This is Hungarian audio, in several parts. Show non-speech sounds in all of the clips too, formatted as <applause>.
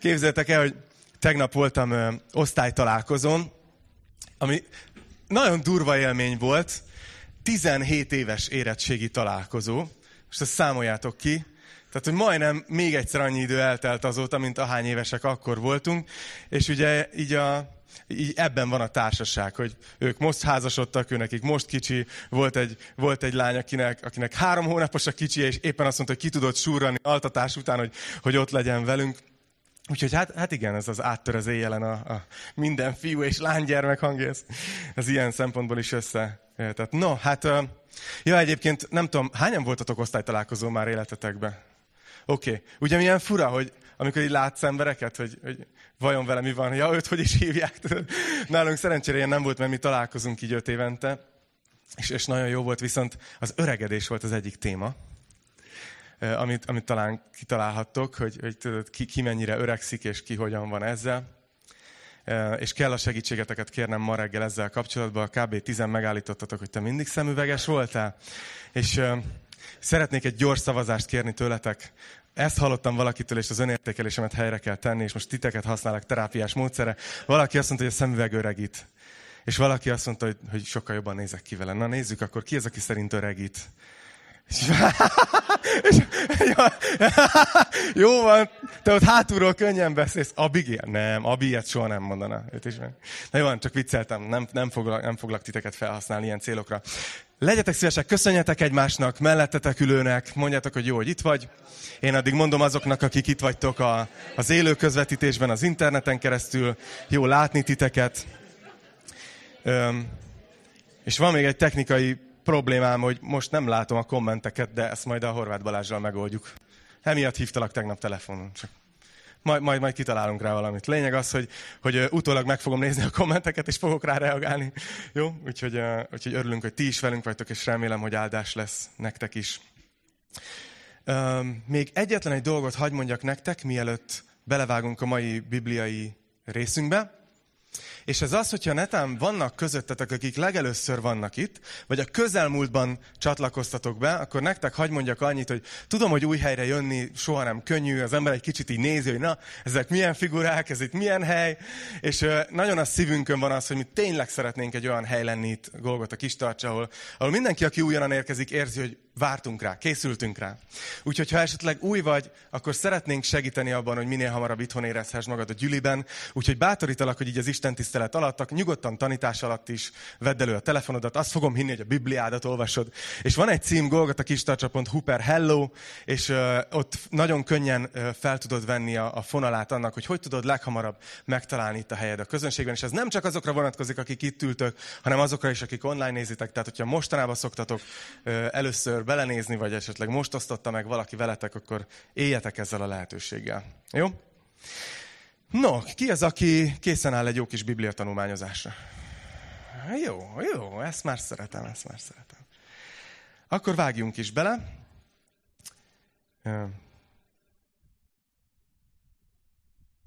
Képzeljétek el, hogy tegnap voltam ö, osztálytalálkozón, ami nagyon durva élmény volt. 17 éves érettségi találkozó. Most ezt számoljátok ki. Tehát, hogy majdnem még egyszer annyi idő eltelt azóta, mint ahány évesek akkor voltunk. És ugye így a így ebben van a társaság, hogy ők most házasodtak, ő nekik most kicsi, volt egy, volt egy lány, akinek, akinek három hónapos a kicsi, és éppen azt mondta, hogy ki tudott súrani altatás után, hogy, hogy ott legyen velünk. Úgyhogy hát, hát igen, ez az áttör az éjjelen a, a minden fiú és lánygyermek hangja, ez, ez ilyen szempontból is össze. Tehát, no, hát, ja, egyébként nem tudom, hányan voltatok osztálytalálkozó már életetekben? Oké. Okay. Ugye milyen fura, hogy amikor így látsz embereket, hogy, hogy vajon vele mi van, ja, őt hogy is hívják. Nálunk szerencsére ilyen nem volt, mert mi találkozunk így öt évente, és, és nagyon jó volt, viszont az öregedés volt az egyik téma, amit, amit talán kitalálhattok, hogy, hogy tudod, ki, ki mennyire öregszik, és ki hogyan van ezzel. És kell a segítségeteket kérnem ma reggel ezzel kapcsolatban. Kb. 10 megállítottatok, hogy te mindig szemüveges voltál. És szeretnék egy gyors szavazást kérni tőletek ezt hallottam valakitől, és az önértékelésemet helyre kell tenni, és most titeket használok terápiás módszere. Valaki azt mondta, hogy a szemüveg öregít. És valaki azt mondta, hogy, hogy sokkal jobban nézek ki vele. Na nézzük, akkor ki az, aki szerint öregít? <laughs> <laughs> Jó van, te ott hátulról könnyen beszélsz. Abigail? Nem, Abi ilyet soha nem mondana. Őt is meg. Na jó van, csak vicceltem, nem, nem, foglak, nem foglak titeket felhasználni ilyen célokra. Legyetek szívesek, köszönjetek egymásnak, mellettetek ülőnek, mondjátok, hogy jó, hogy itt vagy. Én addig mondom azoknak, akik itt vagytok a, az élő közvetítésben, az interneten keresztül, jó látni titeket. Öm, és van még egy technikai problémám, hogy most nem látom a kommenteket, de ezt majd a Horváth Balázsral megoldjuk. Emiatt hívtalak tegnap telefonon. Csak majd, majd, majd kitalálunk rá valamit. Lényeg az, hogy, hogy utólag meg fogom nézni a kommenteket, és fogok rá reagálni. Jó? Úgyhogy, úgyhogy örülünk, hogy ti is velünk vagytok, és remélem, hogy áldás lesz nektek is. Még egyetlen egy dolgot hagy mondjak nektek, mielőtt belevágunk a mai bibliai részünkbe. És ez az, hogyha netán vannak közöttetek, akik legelőször vannak itt, vagy a közelmúltban csatlakoztatok be, akkor nektek hagy mondjak annyit, hogy tudom, hogy új helyre jönni soha nem könnyű, az ember egy kicsit így nézi, hogy na, ezek milyen figurák, ez itt milyen hely, és nagyon a szívünkön van az, hogy mi tényleg szeretnénk egy olyan hely lenni itt Golgota Kistarcsa, ahol, ahol mindenki, aki újonnan érkezik, érzi, hogy vártunk rá, készültünk rá. Úgyhogy ha esetleg új vagy, akkor szeretnénk segíteni abban, hogy minél hamarabb itthon érezhess magad a gyüliben. Úgyhogy bátorítalak, hogy így az Isten tisztelet alatt, nyugodtan tanítás alatt is vedd elő a telefonodat. Azt fogom hinni, hogy a Bibliádat olvasod. És van egy cím, golgatakistarcsa.hu per hello, és uh, ott nagyon könnyen uh, fel tudod venni a, a fonalát annak, hogy hogy tudod leghamarabb megtalálni itt a helyed a közönségben. És ez nem csak azokra vonatkozik, akik itt ültök, hanem azokra is, akik online nézitek. Tehát, hogyha mostanában szoktatok uh, először belenézni, vagy esetleg most osztotta meg valaki veletek, akkor éljetek ezzel a lehetőséggel. Jó? No, ki az, aki készen áll egy jó kis biblia tanulmányozásra? Jó, jó, ezt már szeretem, ezt már szeretem. Akkor vágjunk is bele.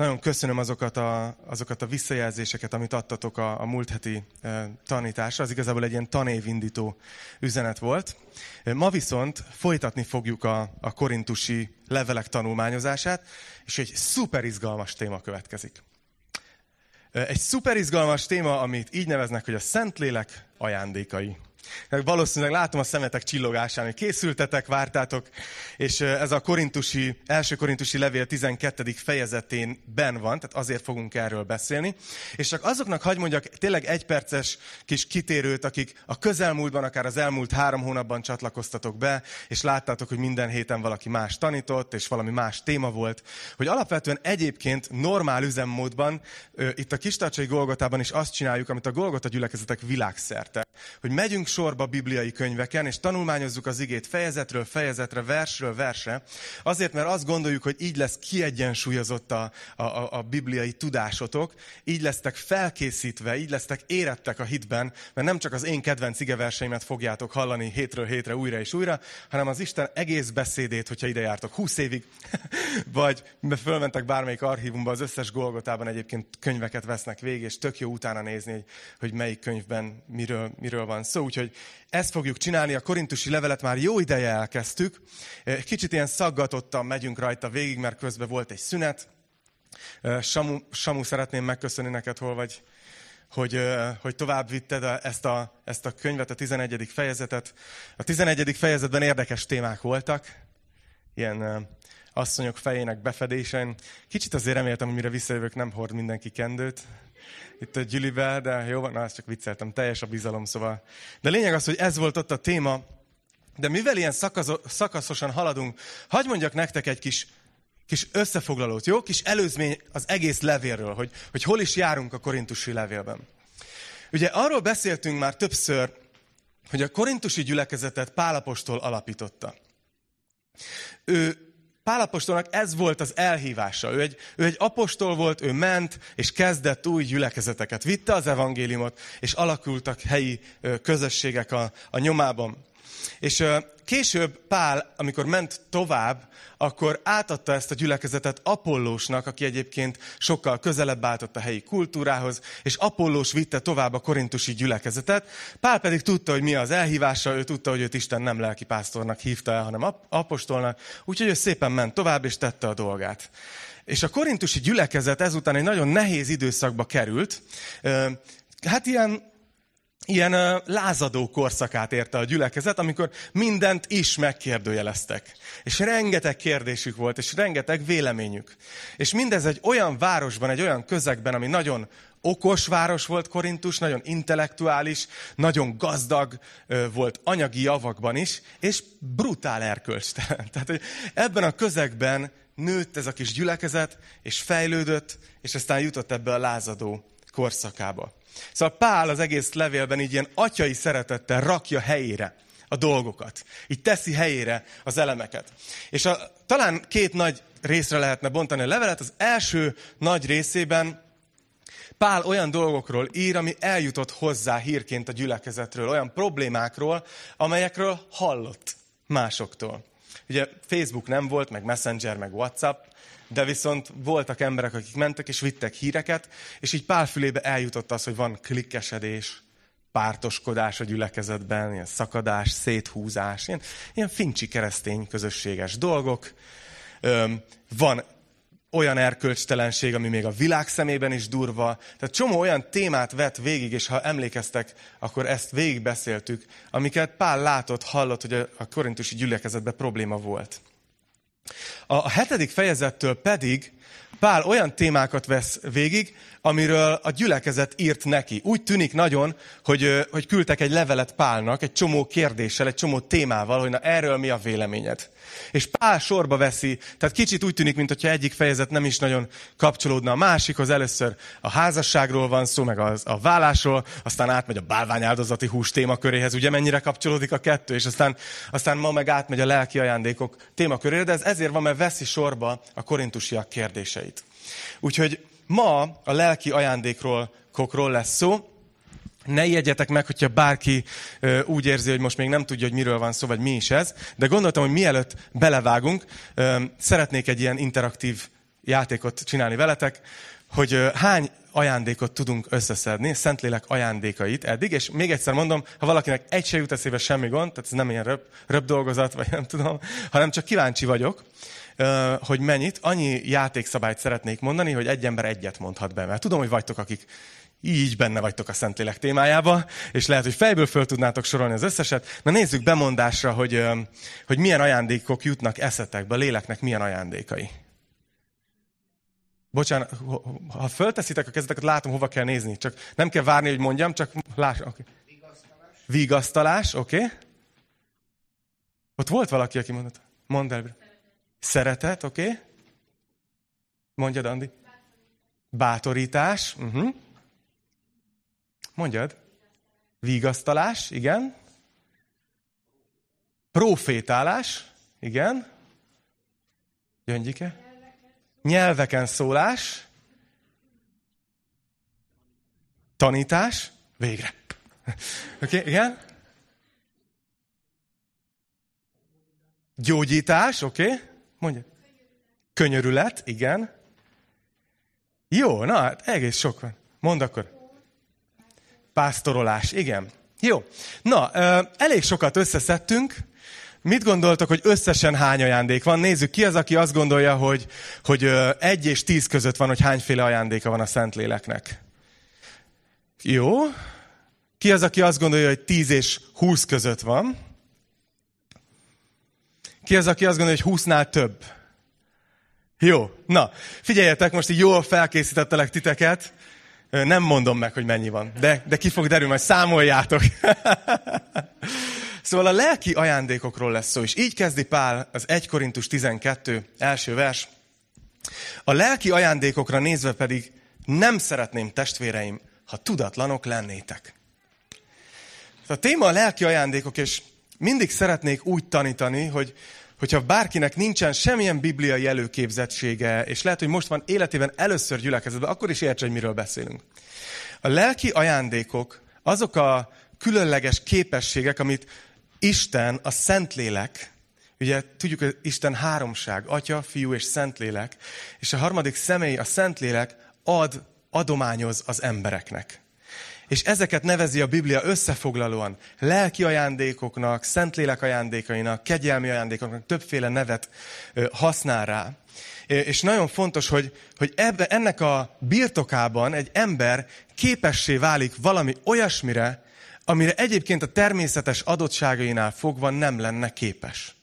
Nagyon köszönöm azokat a, azokat a visszajelzéseket, amit adtatok a, a múlt heti e, tanításra. Az igazából egy ilyen tanévindító üzenet volt. Ma viszont folytatni fogjuk a, a korintusi levelek tanulmányozását, és egy szuper izgalmas téma következik. Egy szuper izgalmas téma, amit így neveznek, hogy a Szentlélek ajándékai. Valószínűleg látom a szemetek csillogásán, hogy készültetek, vártátok, és ez a korintusi, első korintusi levél 12. fejezetén van, tehát azért fogunk erről beszélni. És csak azoknak hagy mondjak tényleg egy perces kis kitérőt, akik a közelmúltban, akár az elmúlt három hónapban csatlakoztatok be, és láttátok, hogy minden héten valaki más tanított, és valami más téma volt, hogy alapvetően egyébként normál üzemmódban, itt a Kistarcsai Golgotában is azt csináljuk, amit a Golgota gyülekezetek világszerte, hogy megyünk sorba bibliai könyveken, és tanulmányozzuk az igét fejezetről fejezetre, versről versre, azért, mert azt gondoljuk, hogy így lesz kiegyensúlyozott a, a, a bibliai tudásotok, így lesztek felkészítve, így lesztek érettek a hitben, mert nem csak az én kedvenc igeverseimet fogjátok hallani hétről hétre újra és újra, hanem az Isten egész beszédét, hogyha ide jártok 20 évig, <laughs> vagy fölmentek bármelyik archívumba, az összes Golgotában egyébként könyveket vesznek végig, és tök jó utána nézni, hogy, hogy melyik könyvben miről, miről van szó. Úgyhogy Úgyhogy ezt fogjuk csinálni, a korintusi levelet már jó ideje elkezdtük. Kicsit ilyen szaggatottan megyünk rajta végig, mert közben volt egy szünet, Samu, Samu, szeretném megköszönni neked, hol vagy, hogy, hogy tovább vitted ezt a, ezt a könyvet, a 11. fejezetet. A 11. fejezetben érdekes témák voltak, ilyen asszonyok fejének befedésen. Kicsit azért reméltem, hogy mire visszajövök, nem hord mindenki kendőt itt a gyülibe, de jó na, ezt csak vicceltem, teljes a bizalom, szóval. De lényeg az, hogy ez volt ott a téma, de mivel ilyen szakaszosan haladunk, hagyj mondjak nektek egy kis, kis összefoglalót, jó? Kis előzmény az egész levélről, hogy, hogy hol is járunk a korintusi levélben. Ugye arról beszéltünk már többször, hogy a korintusi gyülekezetet Pálapostól alapította. Ő Pálapostolnak ez volt az elhívása. Ő egy, ő egy apostol volt, ő ment, és kezdett új gyülekezeteket. Vitte az evangéliumot, és alakultak helyi közösségek a, a nyomában. És később Pál, amikor ment tovább, akkor átadta ezt a gyülekezetet Apollósnak, aki egyébként sokkal közelebb állt a helyi kultúrához, és Apollós vitte tovább a korintusi gyülekezetet. Pál pedig tudta, hogy mi az elhívása, ő tudta, hogy őt Isten nem lelki pásztornak hívta el, hanem apostolnak, úgyhogy ő szépen ment tovább, és tette a dolgát. És a korintusi gyülekezet ezután egy nagyon nehéz időszakba került. Hát ilyen ilyen lázadó korszakát érte a gyülekezet, amikor mindent is megkérdőjeleztek. És rengeteg kérdésük volt, és rengeteg véleményük. És mindez egy olyan városban, egy olyan közegben, ami nagyon okos város volt Korintus, nagyon intellektuális, nagyon gazdag volt anyagi javakban is, és brutál erkölcstelen. <laughs> Tehát, hogy ebben a közegben nőtt ez a kis gyülekezet, és fejlődött, és aztán jutott ebbe a lázadó korszakába. Szóval Pál az egész levélben így ilyen atyai szeretettel rakja helyére a dolgokat. Így teszi helyére az elemeket. És a, talán két nagy részre lehetne bontani a levelet. Az első nagy részében Pál olyan dolgokról ír, ami eljutott hozzá hírként a gyülekezetről, olyan problémákról, amelyekről hallott másoktól. Ugye Facebook nem volt, meg Messenger, meg WhatsApp, de viszont voltak emberek, akik mentek és vittek híreket, és így pár fülébe eljutott az, hogy van klikkesedés, pártoskodás a gyülekezetben, ilyen szakadás, széthúzás, ilyen, ilyen fincsi keresztény közösséges dolgok. Öm, van olyan erkölcstelenség, ami még a világ szemében is durva. Tehát csomó olyan témát vett végig, és ha emlékeztek, akkor ezt végigbeszéltük, amiket Pál látott, hallott, hogy a korintusi gyülekezetben probléma volt. A hetedik fejezettől pedig Pál olyan témákat vesz végig, amiről a gyülekezet írt neki. Úgy tűnik nagyon, hogy, hogy küldtek egy levelet Pálnak, egy csomó kérdéssel, egy csomó témával, hogy na erről mi a véleményed. És Pál sorba veszi, tehát kicsit úgy tűnik, mintha egyik fejezet nem is nagyon kapcsolódna a másikhoz. Először a házasságról van szó, meg a, a vállásról, aztán átmegy a bálványáldozati hús témaköréhez, ugye mennyire kapcsolódik a kettő, és aztán, aztán ma meg átmegy a lelki ajándékok témakörére, de ez ezért van, mert veszi sorba a korintusiak kérdéseit. Úgyhogy Ma a lelki ajándékról kokról lesz szó. Ne ijedjetek meg, hogyha bárki úgy érzi, hogy most még nem tudja, hogy miről van szó, vagy mi is ez. De gondoltam, hogy mielőtt belevágunk, szeretnék egy ilyen interaktív játékot csinálni veletek, hogy hány ajándékot tudunk összeszedni, Szentlélek ajándékait eddig, és még egyszer mondom, ha valakinek egy se jut eszébe semmi gond, tehát ez nem ilyen röp, röp dolgozat, vagy nem tudom, hanem csak kíváncsi vagyok, hogy mennyit. Annyi játékszabályt szeretnék mondani, hogy egy ember egyet mondhat be. Mert tudom, hogy vagytok, akik így benne vagytok a Szentlélek témájába, és lehet, hogy fejből föl tudnátok sorolni az összeset. Na nézzük bemondásra, hogy, hogy milyen ajándékok jutnak eszetekbe, a léleknek milyen ajándékai. Bocsánat, ha fölteszitek a kezeteket, látom, hova kell nézni. Csak nem kell várni, hogy mondjam, csak láss. Okay. Vigasztalás. Oké. Okay. Ott volt valaki, aki mondott. Mondd el. Szeretet, oké? Okay? Mondjad, Andi. Bátorítás. Uh-huh. Mondjad. Vigasztalás, igen. Profétálás, igen. Gyöngyike. Nyelveken szólás. Tanítás. Végre. <laughs> Oké, okay, igen. Gyógyítás, oké. Okay. Mondja. Könyörület, igen. Jó, na, hát egész sok van. Mondd akkor. Pásztorolás, igen. Jó. Na, elég sokat összeszedtünk, Mit gondoltok, hogy összesen hány ajándék van? Nézzük, ki az, aki azt gondolja, hogy, hogy egy és tíz között van, hogy hányféle ajándéka van a Szentléleknek? Jó. Ki az, aki azt gondolja, hogy tíz és húsz között van? Ki az, aki azt gondolja, hogy húsznál több? Jó. Na, figyeljetek, most így jól felkészítettelek titeket. Nem mondom meg, hogy mennyi van, de, de ki fog derülni, majd számoljátok. Szóval a lelki ajándékokról lesz szó, és így kezdi Pál az 1 Korintus 12 első vers. A lelki ajándékokra nézve pedig nem szeretném, testvéreim, ha tudatlanok lennétek. A téma a lelki ajándékok, és mindig szeretnék úgy tanítani, hogy hogyha bárkinek nincsen semmilyen bibliai előképzettsége, és lehet, hogy most van életében először gyülekezetben, akkor is értse, hogy miről beszélünk. A lelki ajándékok azok a különleges képességek, amit Isten, a Szentlélek, ugye tudjuk, hogy Isten háromság, Atya, Fiú és Szentlélek, és a harmadik személy, a Szentlélek ad, adományoz az embereknek. És ezeket nevezi a Biblia összefoglalóan lelki ajándékoknak, Szentlélek ajándékainak, kegyelmi ajándékoknak, többféle nevet használ rá. És nagyon fontos, hogy, hogy ebbe, ennek a birtokában egy ember képessé válik valami olyasmire, amire egyébként a természetes adottságainál fogva nem lenne képes.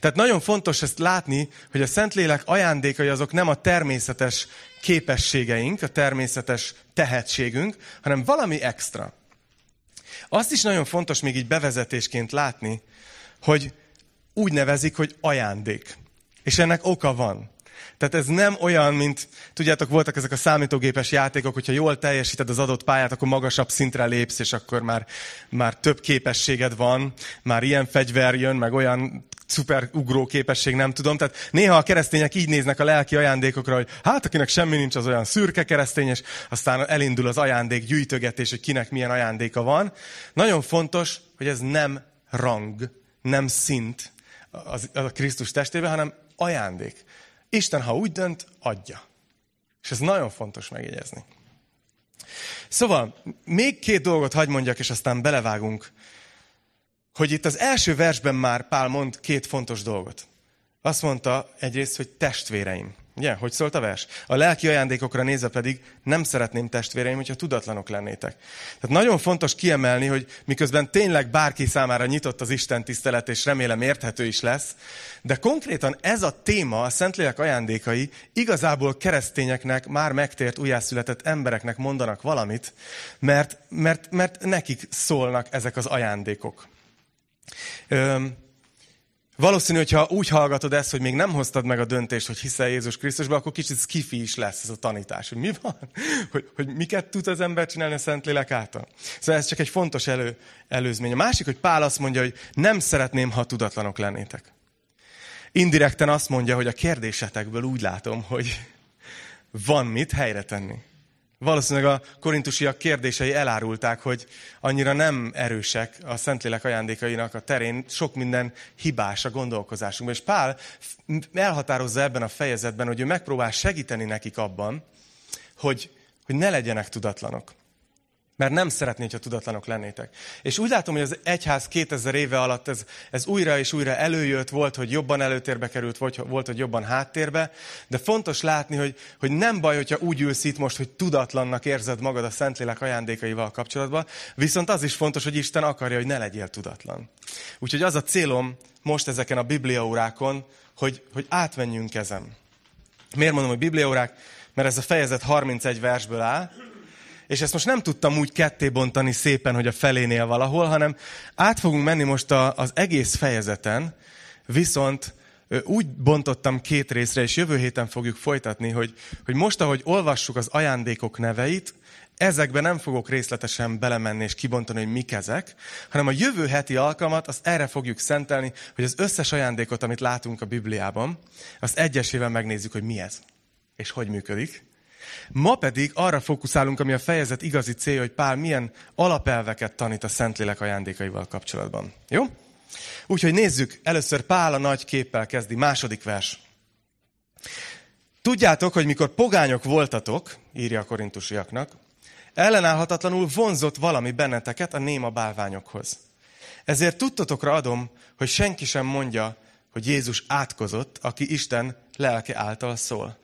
Tehát nagyon fontos ezt látni, hogy a Szentlélek ajándékai azok nem a természetes képességeink, a természetes tehetségünk, hanem valami extra. Azt is nagyon fontos még így bevezetésként látni, hogy úgy nevezik, hogy ajándék. És ennek oka van. Tehát ez nem olyan, mint, tudjátok, voltak ezek a számítógépes játékok, hogyha jól teljesíted az adott pályát, akkor magasabb szintre lépsz, és akkor már, már több képességed van, már ilyen fegyver jön, meg olyan szuper ugró képesség, nem tudom. Tehát néha a keresztények így néznek a lelki ajándékokra, hogy hát akinek semmi nincs, az olyan szürke keresztényes, aztán elindul az ajándék gyűjtögetés, hogy kinek milyen ajándéka van. Nagyon fontos, hogy ez nem rang, nem szint az, az a Krisztus testében, hanem ajándék. Isten, ha úgy dönt, adja. És ez nagyon fontos megjegyezni. Szóval, még két dolgot hagy mondjak, és aztán belevágunk, hogy itt az első versben már Pál mond két fontos dolgot. Azt mondta egyrészt, hogy testvéreim. Ugye, hogy szólt a vers? A lelki ajándékokra nézve pedig nem szeretném testvéreim, hogyha tudatlanok lennétek. Tehát nagyon fontos kiemelni, hogy miközben tényleg bárki számára nyitott az Isten tisztelet, és remélem érthető is lesz, de konkrétan ez a téma, a Szentlélek ajándékai igazából keresztényeknek, már megtért, újjászületett embereknek mondanak valamit, mert, mert, mert nekik szólnak ezek az ajándékok. Öm, Valószínű, hogyha úgy hallgatod ezt, hogy még nem hoztad meg a döntést, hogy hiszel Jézus Krisztusba, akkor kicsit skifi is lesz ez a tanítás. Hogy mi van? <laughs> Hogy, hogy miket tud az ember csinálni a Szentlélek által? Szóval ez csak egy fontos elő, előzmény. A másik, hogy Pál azt mondja, hogy nem szeretném, ha tudatlanok lennétek. Indirekten azt mondja, hogy a kérdésetekből úgy látom, hogy <laughs> van mit helyre tenni. Valószínűleg a korintusiak kérdései elárulták, hogy annyira nem erősek a Szentlélek ajándékainak a terén, sok minden hibás a gondolkozásunkban. És Pál elhatározza ebben a fejezetben, hogy ő megpróbál segíteni nekik abban, hogy, hogy ne legyenek tudatlanok. Mert nem szeretné, ha tudatlanok lennétek. És úgy látom, hogy az egyház 2000 éve alatt ez, ez újra és újra előjött, volt, hogy jobban előtérbe került, vagy volt, hogy jobban háttérbe, de fontos látni, hogy, hogy nem baj, hogyha úgy ülsz itt most, hogy tudatlannak érzed magad a Szentlélek ajándékaival kapcsolatban, viszont az is fontos, hogy Isten akarja, hogy ne legyél tudatlan. Úgyhogy az a célom most ezeken a bibliaórákon, hogy, hogy átmenjünk ezen. Miért mondom, hogy bibliaórák? Mert ez a fejezet 31 versből áll, és ezt most nem tudtam úgy ketté bontani szépen, hogy a felénél valahol, hanem át fogunk menni most a, az egész fejezeten, viszont úgy bontottam két részre, és jövő héten fogjuk folytatni, hogy, hogy most, ahogy olvassuk az ajándékok neveit, ezekbe nem fogok részletesen belemenni és kibontani, hogy mik ezek, hanem a jövő heti alkalmat azt erre fogjuk szentelni, hogy az összes ajándékot, amit látunk a Bibliában, azt egyesével megnézzük, hogy mi ez, és hogy működik. Ma pedig arra fókuszálunk, ami a fejezet igazi célja, hogy Pál milyen alapelveket tanít a Szentlélek ajándékaival kapcsolatban. Jó? Úgyhogy nézzük, először Pál a nagy képpel kezdi, második vers. Tudjátok, hogy mikor pogányok voltatok, írja a korintusiaknak, ellenállhatatlanul vonzott valami benneteket a néma bálványokhoz. Ezért tudtotokra adom, hogy senki sem mondja, hogy Jézus átkozott, aki Isten lelke által szól.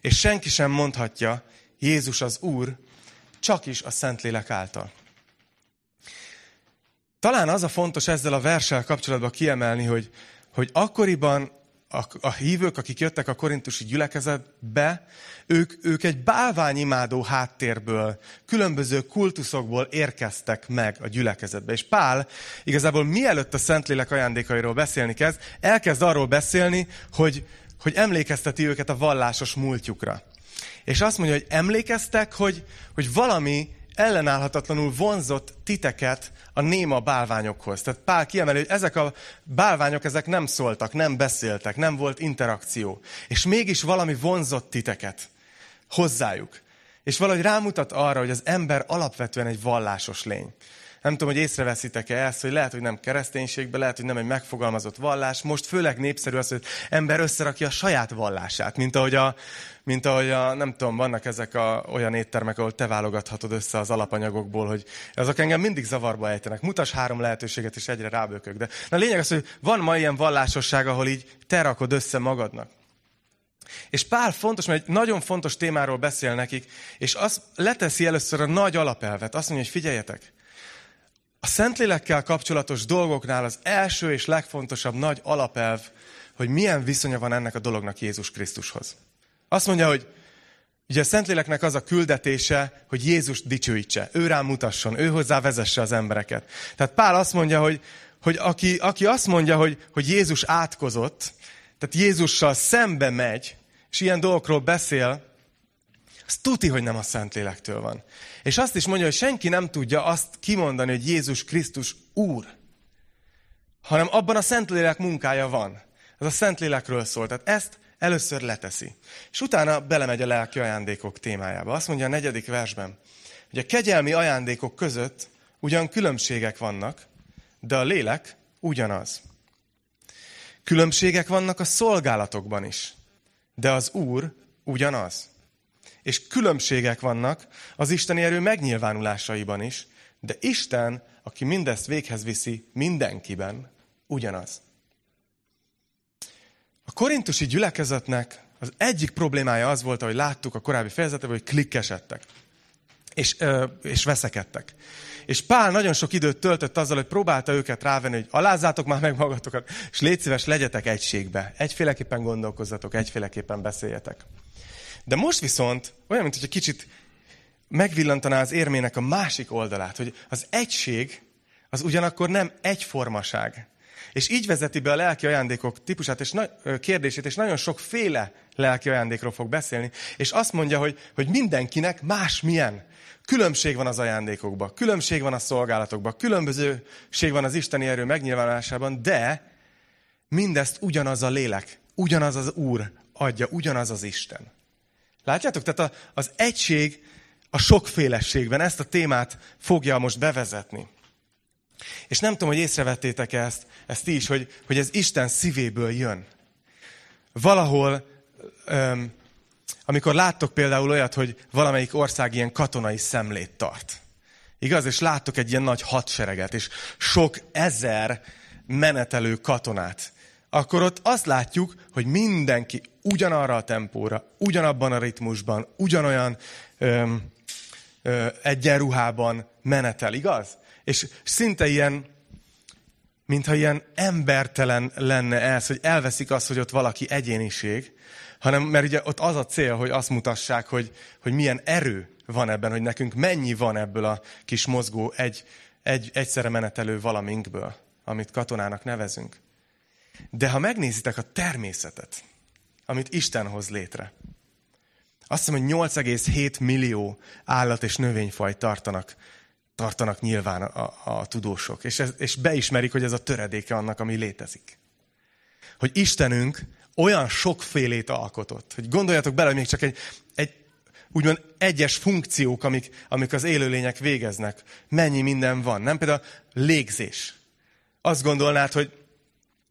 És senki sem mondhatja, Jézus az Úr, csak is a Szentlélek által. Talán az a fontos ezzel a verssel kapcsolatban kiemelni, hogy, hogy akkoriban a, a hívők, akik jöttek a korintusi gyülekezetbe, ők, ők egy bálványimádó háttérből, különböző kultuszokból érkeztek meg a gyülekezetbe. És Pál igazából mielőtt a Szentlélek ajándékairól beszélni kezd, elkezd arról beszélni, hogy, hogy emlékezteti őket a vallásos múltjukra. És azt mondja, hogy emlékeztek, hogy, hogy valami ellenállhatatlanul vonzott titeket a néma bálványokhoz. Tehát Pál kiemeli, hogy ezek a bálványok ezek nem szóltak, nem beszéltek, nem volt interakció. És mégis valami vonzott titeket hozzájuk. És valahogy rámutat arra, hogy az ember alapvetően egy vallásos lény. Nem tudom, hogy észreveszitek-e ezt, hogy lehet, hogy nem kereszténységben, lehet, hogy nem egy megfogalmazott vallás. Most főleg népszerű az, hogy ember összerakja a saját vallását, mint ahogy a, mint ahogy a, nem tudom, vannak ezek a, olyan éttermek, ahol te válogathatod össze az alapanyagokból, hogy azok engem mindig zavarba ejtenek. Mutas három lehetőséget, és egyre rábökök. De na, a lényeg az, hogy van ma ilyen vallásosság, ahol így te rakod össze magadnak. És Pál fontos, mert egy nagyon fontos témáról beszél nekik, és az leteszi először a nagy alapelvet. Azt mondja, hogy figyeljetek, a Szentlélekkel kapcsolatos dolgoknál az első és legfontosabb nagy alapelv, hogy milyen viszonya van ennek a dolognak Jézus Krisztushoz. Azt mondja, hogy ugye a Szentléleknek az a küldetése, hogy Jézus dicsőítse, ő rám mutasson, ő hozzá vezesse az embereket. Tehát Pál azt mondja, hogy, hogy aki, aki azt mondja, hogy, hogy Jézus átkozott, tehát Jézussal szembe megy, és ilyen dolgokról beszél, az tuti, hogy nem a Szentlélektől van. És azt is mondja, hogy senki nem tudja azt kimondani, hogy Jézus Krisztus Úr, hanem abban a Szentlélek munkája van. Ez a Szentlélekről szól. Tehát ezt először leteszi. És utána belemegy a lelki ajándékok témájába. Azt mondja a negyedik versben, hogy a kegyelmi ajándékok között ugyan különbségek vannak, de a lélek ugyanaz. Különbségek vannak a szolgálatokban is, de az Úr ugyanaz. És különbségek vannak az isteni erő megnyilvánulásaiban is, de Isten, aki mindezt véghez viszi mindenkiben, ugyanaz. A korintusi gyülekezetnek az egyik problémája az volt, ahogy láttuk a korábbi fejezetben, hogy klikkesedtek. És, és veszekedtek. És Pál nagyon sok időt töltött azzal, hogy próbálta őket rávenni, hogy alázzátok már meg magatokat, és légy szíves, legyetek egységbe. Egyféleképpen gondolkozzatok, egyféleképpen beszéljetek. De most viszont olyan, mint hogy kicsit megvillantaná az érmének a másik oldalát, hogy az egység az ugyanakkor nem egyformaság. És így vezeti be a lelki ajándékok típusát és kérdését, és nagyon sokféle lelki ajándékról fog beszélni. És azt mondja, hogy, hogy mindenkinek más milyen. Különbség van az ajándékokban, különbség van a szolgálatokban, különbözőség van az isteni erő megnyilvánulásában, de mindezt ugyanaz a lélek, ugyanaz az Úr adja, ugyanaz az Isten. Látjátok? Tehát az egység a sokféleségben ezt a témát fogja most bevezetni. És nem tudom, hogy észrevettétek ezt, ezt ti is, hogy, hogy ez Isten szívéből jön. Valahol, öm, amikor láttok például olyat, hogy valamelyik ország ilyen katonai szemlét tart. Igaz? És láttok egy ilyen nagy hadsereget, és sok ezer menetelő katonát. Akkor ott azt látjuk, hogy mindenki ugyanarra a tempóra, ugyanabban a ritmusban, ugyanolyan öm, ö, egyenruhában menetel, igaz? És szinte ilyen, mintha ilyen embertelen lenne ez, hogy elveszik azt, hogy ott valaki egyéniség, hanem mert ugye ott az a cél, hogy azt mutassák, hogy, hogy milyen erő van ebben, hogy nekünk mennyi van ebből a kis mozgó egy, egy, egyszerre menetelő valaminkből, amit katonának nevezünk. De ha megnézitek a természetet, amit Isten hoz létre, azt hiszem, hogy 8,7 millió állat és növényfaj tartanak tartanak nyilván a, a tudósok, és, ez, és beismerik, hogy ez a töredéke annak, ami létezik. Hogy Istenünk olyan sokfélét alkotott, hogy gondoljatok bele, hogy még csak egy, egy úgymond egyes funkciók, amik, amik az élőlények végeznek, mennyi minden van. Nem például légzés. Azt gondolnád, hogy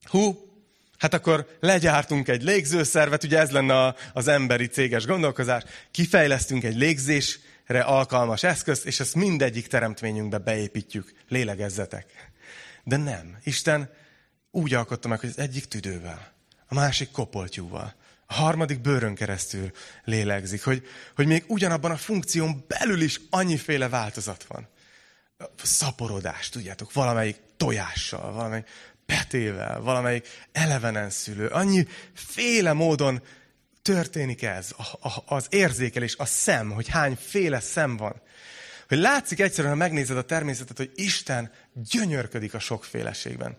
hú, hát akkor legyártunk egy légzőszervet, ugye ez lenne az emberi céges gondolkozás, kifejlesztünk egy légzés alkalmas eszközt, és ezt mindegyik teremtményünkbe beépítjük. Lélegezzetek. De nem. Isten úgy alkotta meg, hogy az egyik tüdővel, a másik kopoltyúval, a harmadik bőrön keresztül lélegzik, hogy, hogy még ugyanabban a funkción belül is annyiféle változat van. Szaporodás, tudjátok, valamelyik tojással, valamelyik petével, valamelyik elevenen szülő. Annyi féle módon történik ez, a, a, az érzékelés, a szem, hogy hány féle szem van. Hogy látszik egyszerűen, ha megnézed a természetet, hogy Isten gyönyörködik a sokféleségben.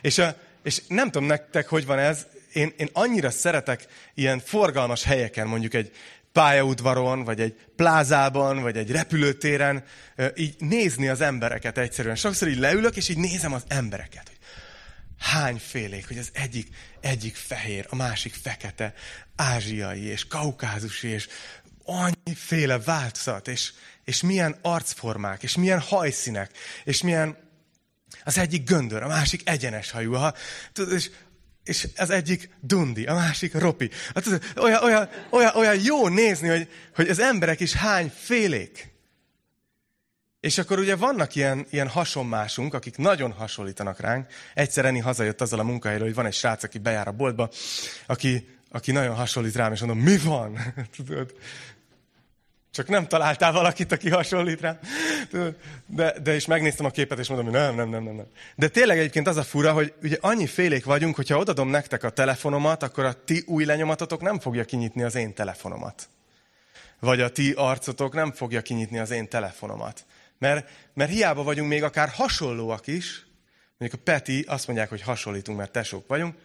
És, a, és nem tudom nektek, hogy van ez, én, én annyira szeretek ilyen forgalmas helyeken, mondjuk egy pályaudvaron, vagy egy plázában, vagy egy repülőtéren, így nézni az embereket egyszerűen. Sokszor így leülök, és így nézem az embereket. Hogy hány félék, hogy az egyik, egyik fehér, a másik fekete, ázsiai, és kaukázusi, és annyiféle változat, és, és milyen arcformák, és milyen hajszínek, és milyen az egyik göndör, a másik egyenes hajú, ha, tudod, és, és az egyik dundi, a másik ropi. Hát, tudod, olyan, olyan, olyan, olyan jó nézni, hogy, hogy az emberek is hány félék. És akkor ugye vannak ilyen, ilyen hasonmásunk, akik nagyon hasonlítanak ránk. Egyszer Eni hazajött azzal a munkahelyről, hogy van egy srác, aki bejár a boltba, aki, aki nagyon hasonlít rám, és mondom, mi van? <laughs> Tudod? Csak nem találtál valakit, aki hasonlít rám. De, de is megnéztem a képet, és mondom, hogy nem, nem, nem, nem. De tényleg egyébként az a fura, hogy ugye annyi félék vagyunk, hogyha odadom nektek a telefonomat, akkor a ti új lenyomatotok nem fogja kinyitni az én telefonomat. Vagy a ti arcotok nem fogja kinyitni az én telefonomat. Mert, mert hiába vagyunk még akár hasonlóak is, mondjuk a Peti azt mondják, hogy hasonlítunk, mert tesók vagyunk,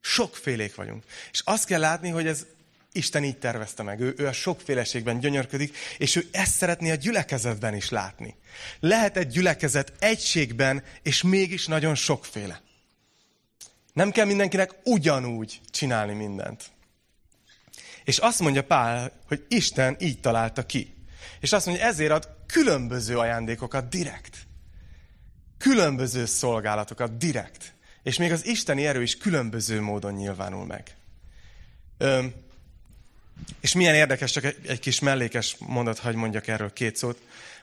sokfélék vagyunk. És azt kell látni, hogy ez Isten így tervezte meg. Ő, ő a sokféleségben gyönyörködik, és ő ezt szeretné a gyülekezetben is látni. Lehet egy gyülekezet egységben, és mégis nagyon sokféle. Nem kell mindenkinek ugyanúgy csinálni mindent. És azt mondja Pál, hogy Isten így találta ki. És azt mondja, ezért ad különböző ajándékokat direkt. Különböző szolgálatokat direkt. És még az isteni erő is különböző módon nyilvánul meg. Öm, és milyen érdekes, csak egy, kis mellékes mondat, hagy mondjak erről két szót,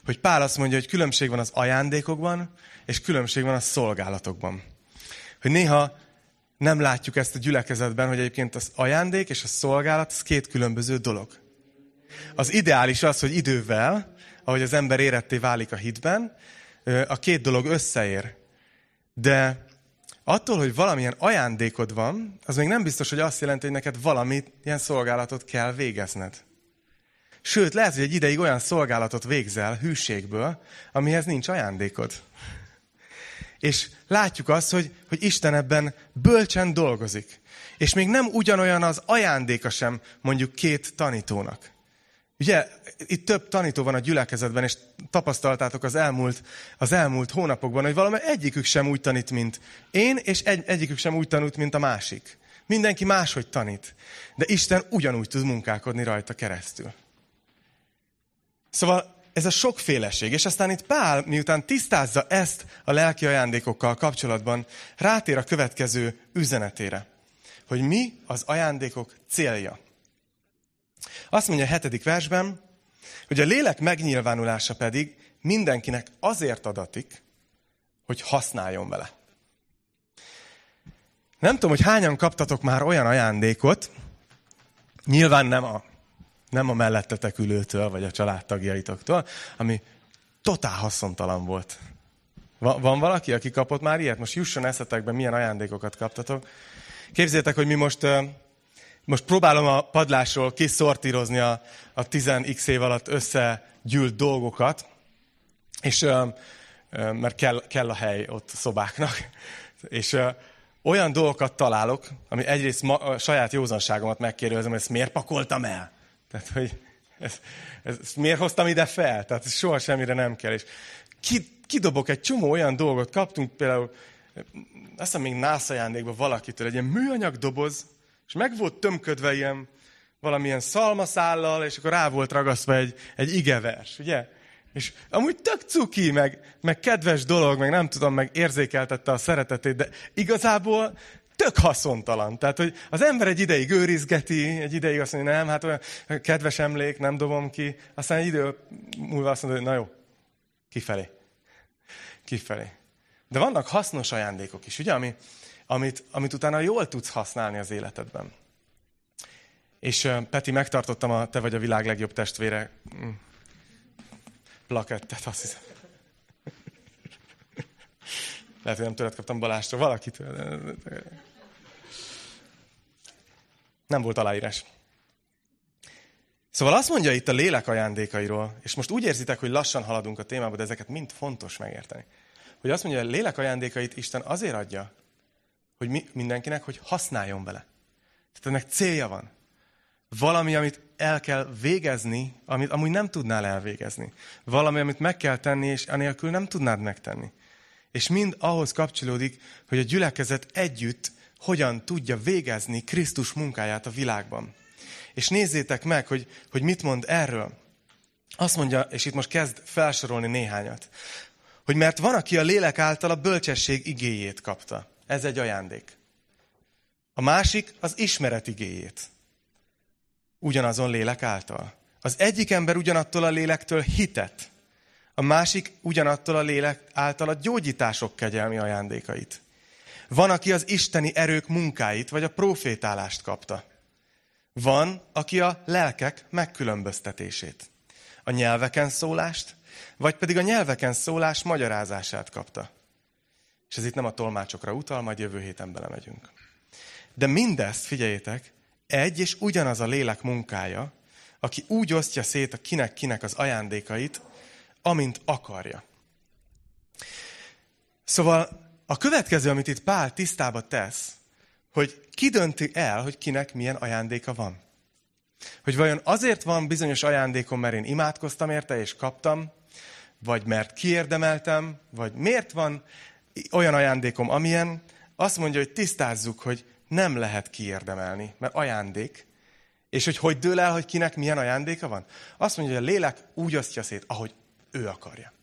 hogy Pál azt mondja, hogy különbség van az ajándékokban, és különbség van a szolgálatokban. Hogy néha nem látjuk ezt a gyülekezetben, hogy egyébként az ajándék és a szolgálat az két különböző dolog. Az ideális az, hogy idővel, ahogy az ember éretté válik a hitben, a két dolog összeér. De attól, hogy valamilyen ajándékod van, az még nem biztos, hogy azt jelenti, hogy neked valamit, ilyen szolgálatot kell végezned. Sőt, lehet, hogy egy ideig olyan szolgálatot végzel hűségből, amihez nincs ajándékod. És látjuk azt, hogy, hogy Isten ebben bölcsen dolgozik. És még nem ugyanolyan az ajándéka sem mondjuk két tanítónak. Ugye, itt több tanító van a gyülekezetben, és tapasztaltátok az elmúlt, az elmúlt hónapokban, hogy valami egyikük sem úgy tanít, mint én, és egy, egyikük sem úgy tanult, mint a másik. Mindenki máshogy tanít. De Isten ugyanúgy tud munkálkodni rajta keresztül. Szóval ez a sokféleség, és aztán itt Pál, miután tisztázza ezt a lelki ajándékokkal kapcsolatban, rátér a következő üzenetére, hogy mi az ajándékok célja. Azt mondja a hetedik versben, hogy a lélek megnyilvánulása pedig mindenkinek azért adatik, hogy használjon vele. Nem tudom, hogy hányan kaptatok már olyan ajándékot, nyilván nem a, nem a mellettetek ülőtől, vagy a családtagjaitoktól, ami totál haszontalan volt. Va, van valaki, aki kapott már ilyet? Most jusson eszetekbe, milyen ajándékokat kaptatok. Képzétek, hogy mi most most próbálom a padlásról kiszortírozni a, a 10x év alatt összegyűlt dolgokat, és mert kell, kell a hely ott szobáknak. <laughs> És olyan dolgokat találok, ami egyrészt ma, a saját józanságomat megkérdezem, hogy ezt miért pakoltam el? Tehát, hogy ezt, ezt miért hoztam ide fel? Tehát soha semmire nem kell. És kidobok egy csomó olyan dolgot, kaptunk például, azt hiszem még nász ajándékban valakitől egy ilyen műanyag doboz, és meg volt tömködve ilyen valamilyen szalmaszállal, és akkor rá volt ragasztva egy, egy igevers, ugye? És amúgy tök cuki, meg, meg kedves dolog, meg nem tudom, meg érzékeltette a szeretetét, de igazából tök haszontalan. Tehát, hogy az ember egy ideig őrizgeti, egy ideig azt mondja, nem, hát olyan kedves emlék, nem dobom ki, aztán egy idő múlva azt mondja, hogy na jó, kifelé. Kifelé. De vannak hasznos ajándékok is, ugye, ami, amit, amit utána jól tudsz használni az életedben. És Peti, megtartottam a Te vagy a világ legjobb testvére mm, plakettet, azt hiszem. Lehet, hogy nem tőled kaptam Balástól, valakitől. Nem volt aláírás. Szóval azt mondja itt a lélek ajándékairól, és most úgy érzitek, hogy lassan haladunk a témába, de ezeket mind fontos megérteni. Hogy azt mondja, a lélek ajándékait Isten azért adja, hogy mi, mindenkinek, hogy használjon vele. Tehát ennek célja van. Valami, amit el kell végezni, amit amúgy nem tudnál elvégezni. Valami, amit meg kell tenni, és anélkül nem tudnád megtenni. És mind ahhoz kapcsolódik, hogy a gyülekezet együtt hogyan tudja végezni Krisztus munkáját a világban. És nézzétek meg, hogy, hogy mit mond erről. Azt mondja, és itt most kezd felsorolni néhányat, hogy mert van, aki a lélek által a bölcsesség igéjét kapta. Ez egy ajándék. A másik az ismeret igéjét. Ugyanazon lélek által. Az egyik ember ugyanattól a lélektől hitet, a másik ugyanattól a lélek által a gyógyítások kegyelmi ajándékait. Van, aki az isteni erők munkáit, vagy a profétálást kapta. Van, aki a lelkek megkülönböztetését. A nyelveken szólást, vagy pedig a nyelveken szólás magyarázását kapta. És ez itt nem a tolmácsokra utal, majd jövő héten belemegyünk. De mindezt, figyeljétek, egy és ugyanaz a lélek munkája, aki úgy osztja szét a kinek-kinek az ajándékait, amint akarja. Szóval a következő, amit itt Pál tisztába tesz, hogy ki dönti el, hogy kinek milyen ajándéka van. Hogy vajon azért van bizonyos ajándékom, mert én imádkoztam érte és kaptam, vagy mert kiérdemeltem, vagy miért van olyan ajándékom, amilyen, azt mondja, hogy tisztázzuk, hogy nem lehet kiérdemelni, mert ajándék, és hogy hogy dől el, hogy kinek milyen ajándéka van? Azt mondja, hogy a lélek úgy osztja szét, ahogy ő akarja.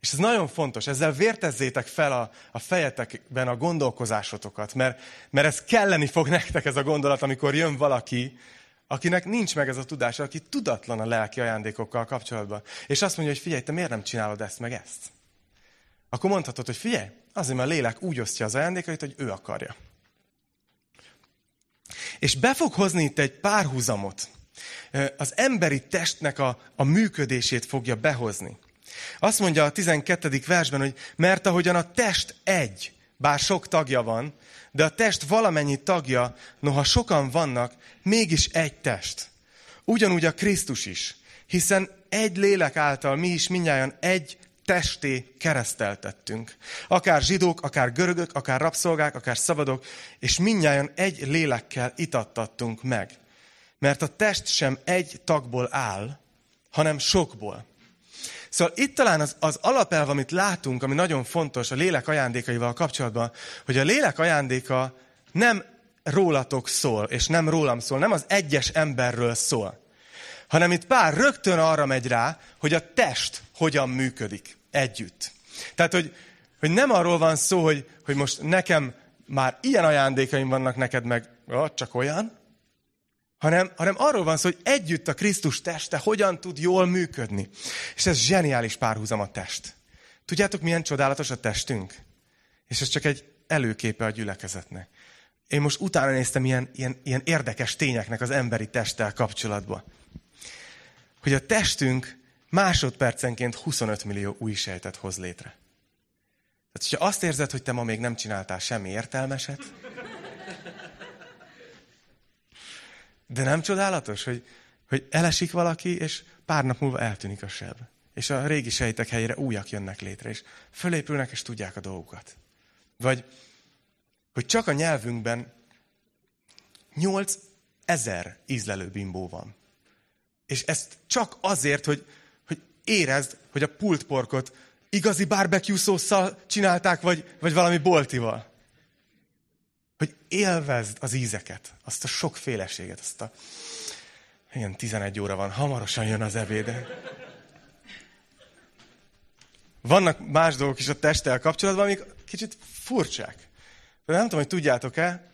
És ez nagyon fontos, ezzel vértezzétek fel a, a fejetekben a gondolkozásotokat, mert, mert ez kelleni fog nektek ez a gondolat, amikor jön valaki, akinek nincs meg ez a tudás, aki tudatlan a lelki ajándékokkal kapcsolatban. És azt mondja, hogy figyelj, te miért nem csinálod ezt meg ezt? Akkor mondhatod, hogy figyelj, azért, mert a lélek úgy osztja az ajándékait, hogy ő akarja. És be fog hozni itt egy párhuzamot. Az emberi testnek a, a működését fogja behozni. Azt mondja a 12. versben, hogy mert ahogyan a test egy, bár sok tagja van, de a test valamennyi tagja, noha sokan vannak, mégis egy test. Ugyanúgy a Krisztus is, hiszen egy lélek által mi is minnyáján egy testé kereszteltettünk. Akár zsidók, akár görögök, akár rabszolgák, akár szabadok, és minnyáján egy lélekkel itattattunk meg. Mert a test sem egy tagból áll, hanem sokból. Szóval itt talán az, az alapelv, amit látunk, ami nagyon fontos a lélek ajándékaival kapcsolatban, hogy a lélek ajándéka nem rólatok szól, és nem rólam szól, nem az egyes emberről szól, hanem itt pár rögtön arra megy rá, hogy a test hogyan működik együtt. Tehát, hogy, hogy nem arról van szó, hogy, hogy most nekem már ilyen ajándékaim vannak neked, meg ó, csak olyan, hanem, hanem arról van szó, hogy együtt a Krisztus teste hogyan tud jól működni. És ez zseniális párhuzam a test. Tudjátok, milyen csodálatos a testünk? És ez csak egy előképe a gyülekezetnek. Én most utána néztem ilyen, ilyen, ilyen érdekes tényeknek az emberi testtel kapcsolatban. Hogy a testünk másodpercenként 25 millió új sejtet hoz létre. Tehát, hogyha azt érzed, hogy te ma még nem csináltál semmi értelmeset, De nem csodálatos, hogy, hogy elesik valaki, és pár nap múlva eltűnik a seb. És a régi sejtek helyére újak jönnek létre, és fölépülnek, és tudják a dolgukat. Vagy, hogy csak a nyelvünkben 8 ezer ízlelő bimbó van. És ezt csak azért, hogy, érezd, hogy a pultporkot igazi barbecue szószal csinálták, vagy, vagy valami boltival hogy élvezd az ízeket, azt a sokféleséget, azt a... Igen, 11 óra van, hamarosan jön az ebéd. Vannak más dolgok is a testtel kapcsolatban, amik kicsit furcsák. De nem tudom, hogy tudjátok-e,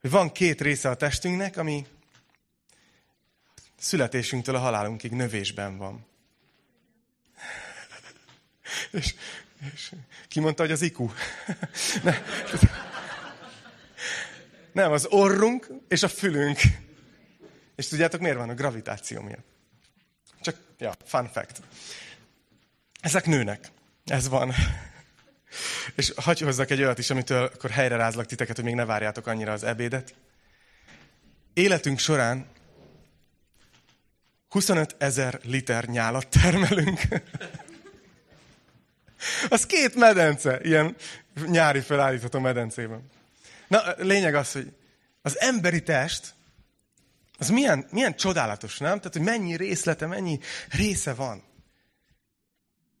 hogy van két része a testünknek, ami születésünktől a halálunkig növésben van. És És ki mondta, hogy az IQ? Nem, az orrunk és a fülünk. És tudjátok, miért van? A gravitáció miatt. Csak, ja, fun fact. Ezek nőnek. Ez van. És hagyj hozzak egy olyat is, amitől akkor helyre rázlak titeket, hogy még ne várjátok annyira az ebédet. Életünk során 25 ezer liter nyálat termelünk. Az két medence, ilyen nyári felállítható medencében. Na, lényeg az, hogy az emberi test, az milyen, milyen csodálatos, nem? Tehát, hogy mennyi részlete, mennyi része van.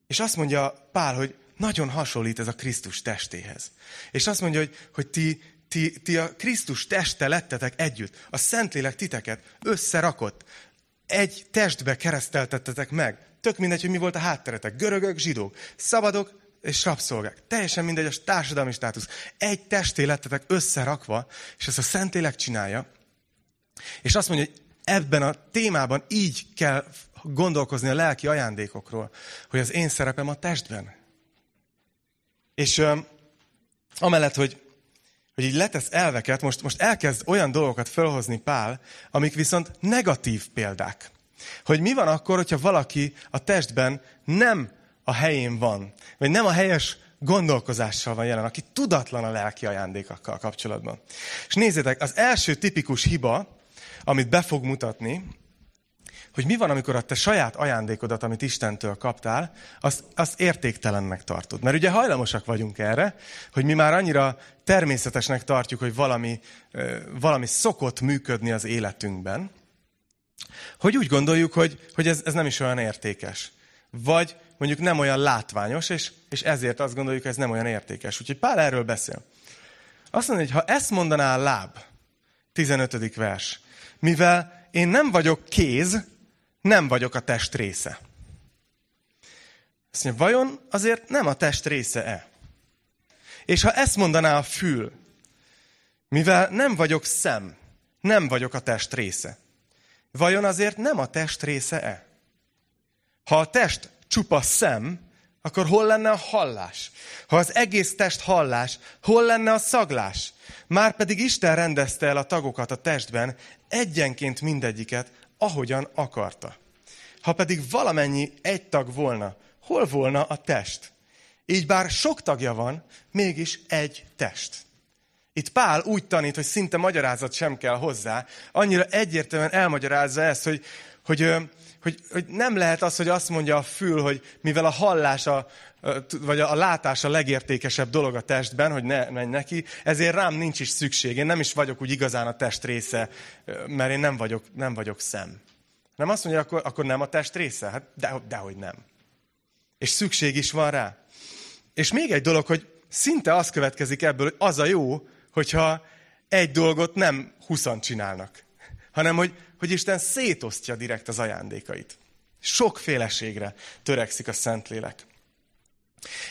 És azt mondja Pál, hogy nagyon hasonlít ez a Krisztus testéhez. És azt mondja, hogy, hogy ti, ti, ti a Krisztus teste lettetek együtt. A Szentlélek titeket összerakott. Egy testbe kereszteltettetek meg. Tök mindegy, hogy mi volt a hátteretek. Görögök, zsidók, szabadok és rabszolgák. Teljesen mindegy a társadalmi státusz. Egy testé lettetek összerakva, és ezt a Szentlélek csinálja. És azt mondja, hogy ebben a témában így kell gondolkozni a lelki ajándékokról, hogy az én szerepem a testben. És um, amellett, hogy, hogy így letesz elveket, most, most elkezd olyan dolgokat felhozni Pál, amik viszont negatív példák. Hogy mi van akkor, hogyha valaki a testben nem a helyén van, vagy nem a helyes gondolkozással van jelen, aki tudatlan a lelki ajándékokkal kapcsolatban. És nézzétek, az első tipikus hiba, amit be fog mutatni, hogy mi van, amikor a te saját ajándékodat, amit Istentől kaptál, azt, azt értéktelennek tartod. Mert ugye hajlamosak vagyunk erre, hogy mi már annyira természetesnek tartjuk, hogy valami, valami szokott működni az életünkben, hogy úgy gondoljuk, hogy, hogy ez, ez nem is olyan értékes. Vagy mondjuk nem olyan látványos, és, és ezért azt gondoljuk, hogy ez nem olyan értékes. Úgyhogy Pál erről beszél. Azt mondja, hogy ha ezt mondaná a láb, 15. vers, mivel én nem vagyok kéz, nem vagyok a test része. Azt mondja, vajon azért nem a test része-e? És ha ezt mondaná a fül, mivel nem vagyok szem, nem vagyok a test része, vajon azért nem a test része-e? Ha a test csupa szem, akkor hol lenne a hallás? Ha az egész test hallás, hol lenne a szaglás? Márpedig Isten rendezte el a tagokat a testben, egyenként mindegyiket, ahogyan akarta. Ha pedig valamennyi egy tag volna, hol volna a test? Így bár sok tagja van, mégis egy test. Itt Pál úgy tanít, hogy szinte magyarázat sem kell hozzá, annyira egyértelműen elmagyarázza ezt, hogy, hogy, hogy, hogy nem lehet az, hogy azt mondja a fül, hogy mivel a hallás, a, vagy a látás a legértékesebb dolog a testben, hogy ne menj neki, ezért rám nincs is szükség. Én nem is vagyok úgy igazán a test része, mert én nem vagyok, nem vagyok szem. Nem azt mondja, akkor, akkor nem a test része? Hát de, dehogy nem. És szükség is van rá. És még egy dolog, hogy szinte az következik ebből, hogy az a jó, hogyha egy dolgot nem huszan csinálnak, hanem hogy, hogy Isten szétosztja direkt az ajándékait. Sokféleségre törekszik a Szentlélek.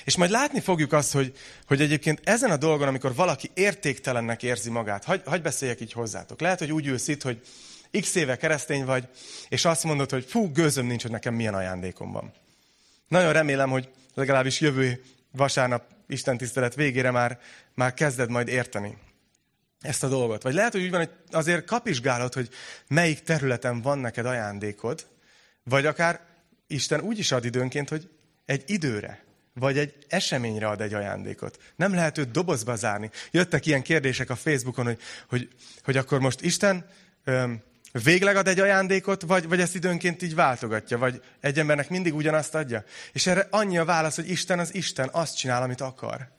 És majd látni fogjuk azt, hogy, hogy egyébként ezen a dolgon, amikor valaki értéktelennek érzi magát, hagy, hagy beszéljek így hozzátok. Lehet, hogy úgy ülsz itt, hogy x éve keresztény vagy, és azt mondod, hogy fú, gőzöm nincs, hogy nekem milyen ajándékom van. Nagyon remélem, hogy legalábbis jövő vasárnap Isten tisztelet végére már, már kezded majd érteni ezt a dolgot. Vagy lehet, hogy úgy van, hogy azért kapizsgálod, hogy melyik területen van neked ajándékod, vagy akár Isten úgy is ad időnként, hogy egy időre, vagy egy eseményre ad egy ajándékot. Nem lehet őt dobozba zárni. Jöttek ilyen kérdések a Facebookon, hogy, hogy, hogy akkor most Isten öm, végleg ad egy ajándékot, vagy, vagy ezt időnként így váltogatja, vagy egy embernek mindig ugyanazt adja. És erre annyi a válasz, hogy Isten az Isten, azt csinál, amit akar.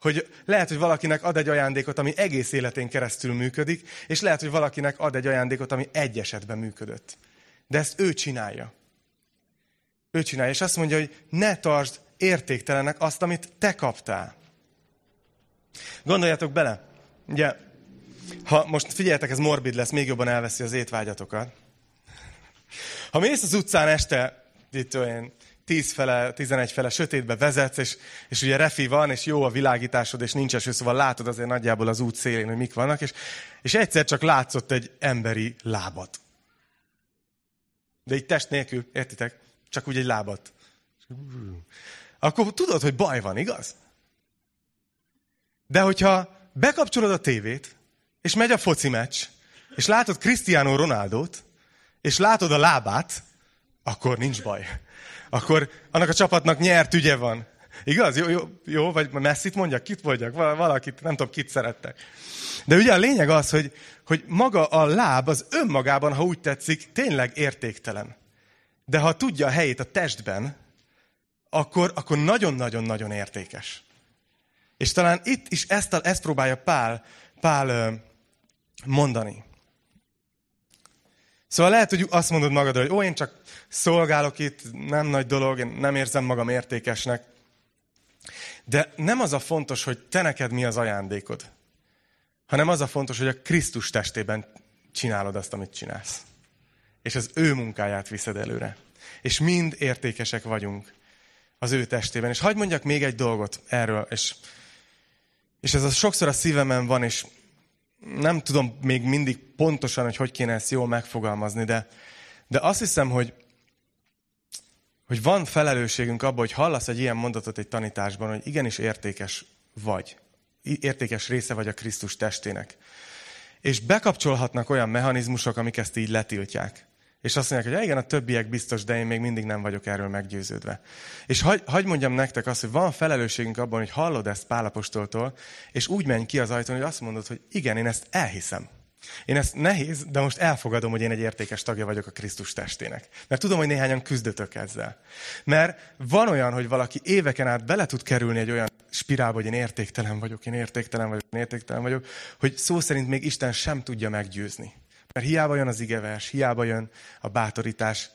Hogy lehet, hogy valakinek ad egy ajándékot, ami egész életén keresztül működik, és lehet, hogy valakinek ad egy ajándékot, ami egy esetben működött. De ezt ő csinálja. Ő csinálja, és azt mondja, hogy ne tartsd értéktelenek azt, amit te kaptál. Gondoljatok bele, ugye ha most figyeljetek, ez morbid lesz, még jobban elveszi az étvágyatokat. Ha mész az utcán este, itt olyan 10 fele, 11 fele sötétbe vezetsz, és, és ugye refi van, és jó a világításod, és nincs eső, szóval látod azért nagyjából az út szélén, hogy mik vannak, és, és egyszer csak látszott egy emberi lábat. De egy test nélkül, értitek? Csak úgy egy lábat. akkor tudod, hogy baj van, igaz? De hogyha bekapcsolod a tévét, és megy a foci meccs, és látod Cristiano Ronaldot, és látod a lábát, akkor nincs baj. Akkor annak a csapatnak nyert ügye van. Igaz? Jó, jó, jó vagy messzit mondjak, kit mondjak, valakit, nem tudom, kit szerettek. De ugye a lényeg az, hogy, hogy maga a láb az önmagában, ha úgy tetszik, tényleg értéktelen. De ha tudja a helyét a testben, akkor, akkor nagyon-nagyon-nagyon értékes. És talán itt is ezt, ezt próbálja Pál, Pál mondani. Szóval lehet, hogy azt mondod magadra, hogy ó, én csak szolgálok itt, nem nagy dolog, én nem érzem magam értékesnek. De nem az a fontos, hogy te neked mi az ajándékod, hanem az a fontos, hogy a Krisztus testében csinálod azt, amit csinálsz. És az ő munkáját viszed előre. És mind értékesek vagyunk az ő testében. És hagyd mondjak még egy dolgot erről, és, és ez a sokszor a szívemen van, és nem tudom még mindig pontosan, hogy hogy kéne ezt jól megfogalmazni, de, de azt hiszem, hogy, hogy van felelősségünk abban, hogy hallasz egy ilyen mondatot egy tanításban, hogy igenis értékes vagy. Értékes része vagy a Krisztus testének. És bekapcsolhatnak olyan mechanizmusok, amik ezt így letiltják. És azt mondják, hogy igen, a többiek biztos, de én még mindig nem vagyok erről meggyőződve. És hagy, hagy mondjam nektek azt, hogy van felelősségünk abban, hogy hallod ezt Pálapostoltól, és úgy menj ki az ajtón, hogy azt mondod, hogy igen, én ezt elhiszem. Én ezt nehéz, de most elfogadom, hogy én egy értékes tagja vagyok a Krisztus testének. Mert tudom, hogy néhányan küzdötök ezzel. Mert van olyan, hogy valaki éveken át bele tud kerülni egy olyan spirálba, hogy én értéktelen vagyok, én értéktelen vagyok, én értéktelen vagyok, hogy szó szerint még Isten sem tudja meggyőzni. Mert hiába jön az igevers, hiába jön a bátorítás,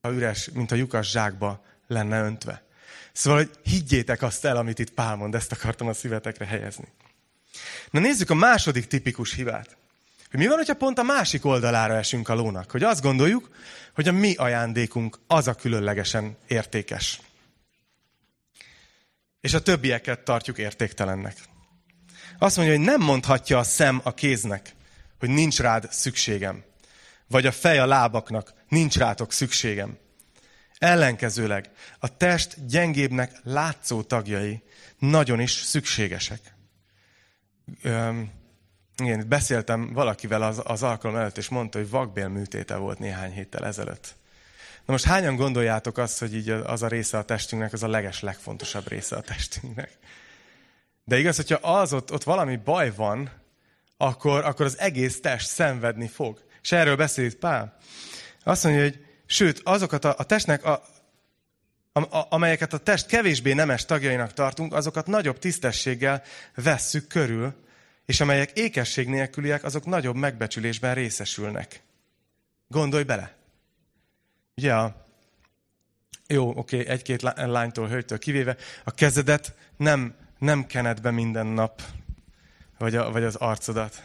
a üres, mint a lyukas zsákba lenne öntve. Szóval, hogy higgyétek azt el, amit itt Pál mond, ezt akartam a szívetekre helyezni. Na nézzük a második tipikus hibát. Hogy mi van, hogyha pont a másik oldalára esünk a lónak? Hogy azt gondoljuk, hogy a mi ajándékunk az a különlegesen értékes. És a többieket tartjuk értéktelennek. Azt mondja, hogy nem mondhatja a szem a kéznek, hogy nincs rád szükségem. Vagy a fej a lábaknak, nincs rátok szükségem. Ellenkezőleg a test gyengébbnek látszó tagjai nagyon is szükségesek. Üm, igen, beszéltem valakivel az, az alkalom előtt, és mondta, hogy vakbélműtéte volt néhány héttel ezelőtt. Na most hányan gondoljátok azt, hogy így az a része a testünknek, az a leges, legfontosabb része a testünknek? De igaz, hogyha az ott, ott valami baj van, akkor, akkor az egész test szenvedni fog. És erről beszél itt Pál. Azt mondja, hogy sőt, azokat a, a testnek, a, a, amelyeket a test kevésbé nemes tagjainak tartunk, azokat nagyobb tisztességgel vesszük körül, és amelyek ékesség nélküliek, azok nagyobb megbecsülésben részesülnek. Gondolj bele! Ugye a, jó, oké, okay, egy-két lánytól, hölgytől kivéve, a kezedet nem, nem kened be minden nap, vagy, a, vagy az arcodat.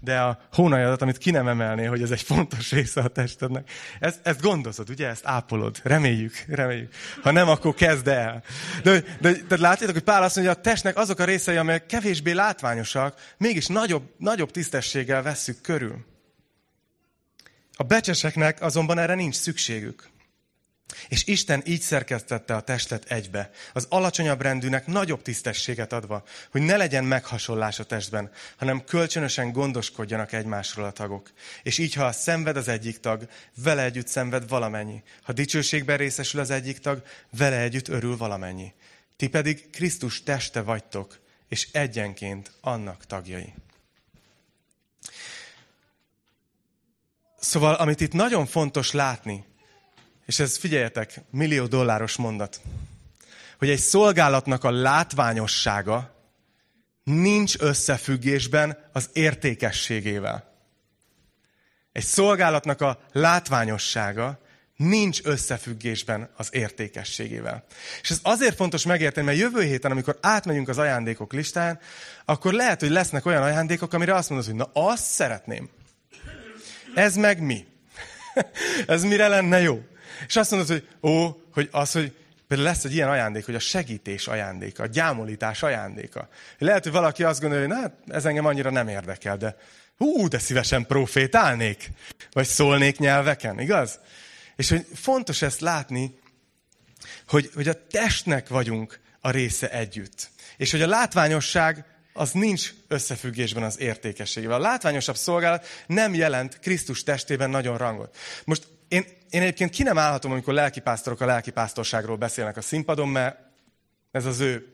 De a hónajadat, amit ki nem emelné, hogy ez egy fontos része a testednek, ezt, ezt gondozod, ugye? Ezt ápolod. Reméljük, reméljük. Ha nem, akkor kezd el. De, de, de látjátok, hogy Pál azt mondja, a testnek azok a részei, amelyek kevésbé látványosak, mégis nagyobb, nagyobb tisztességgel vesszük körül. A becseseknek azonban erre nincs szükségük. És Isten így szerkesztette a testet egybe, az alacsonyabb rendűnek nagyobb tisztességet adva, hogy ne legyen meghasonlás a testben, hanem kölcsönösen gondoskodjanak egymásról a tagok. És így, ha szenved az egyik tag, vele együtt szenved valamennyi. Ha dicsőségben részesül az egyik tag, vele együtt örül valamennyi. Ti pedig Krisztus teste vagytok, és egyenként annak tagjai. Szóval, amit itt nagyon fontos látni, és ez figyeljetek, millió dolláros mondat, hogy egy szolgálatnak a látványossága nincs összefüggésben az értékességével. Egy szolgálatnak a látványossága nincs összefüggésben az értékességével. És ez azért fontos megérteni, mert jövő héten, amikor átmegyünk az ajándékok listán, akkor lehet, hogy lesznek olyan ajándékok, amire azt mondod, hogy na azt szeretném. Ez meg mi? <laughs> ez mire lenne jó? És azt mondod, hogy ó, hogy az, hogy például lesz egy ilyen ajándék, hogy a segítés ajándéka, a gyámolítás ajándéka. Lehet, hogy valaki azt gondolja, hogy hát ez engem annyira nem érdekel, de hú, de szívesen profétálnék, vagy szólnék nyelveken, igaz? És hogy fontos ezt látni, hogy, hogy a testnek vagyunk a része együtt. És hogy a látványosság az nincs összefüggésben az értékességével. A látványosabb szolgálat nem jelent Krisztus testében nagyon rangot. Most én, én egyébként ki nem állhatom, amikor lelkipásztorok a lelkipásztorságról beszélnek a színpadon, mert ez az ő,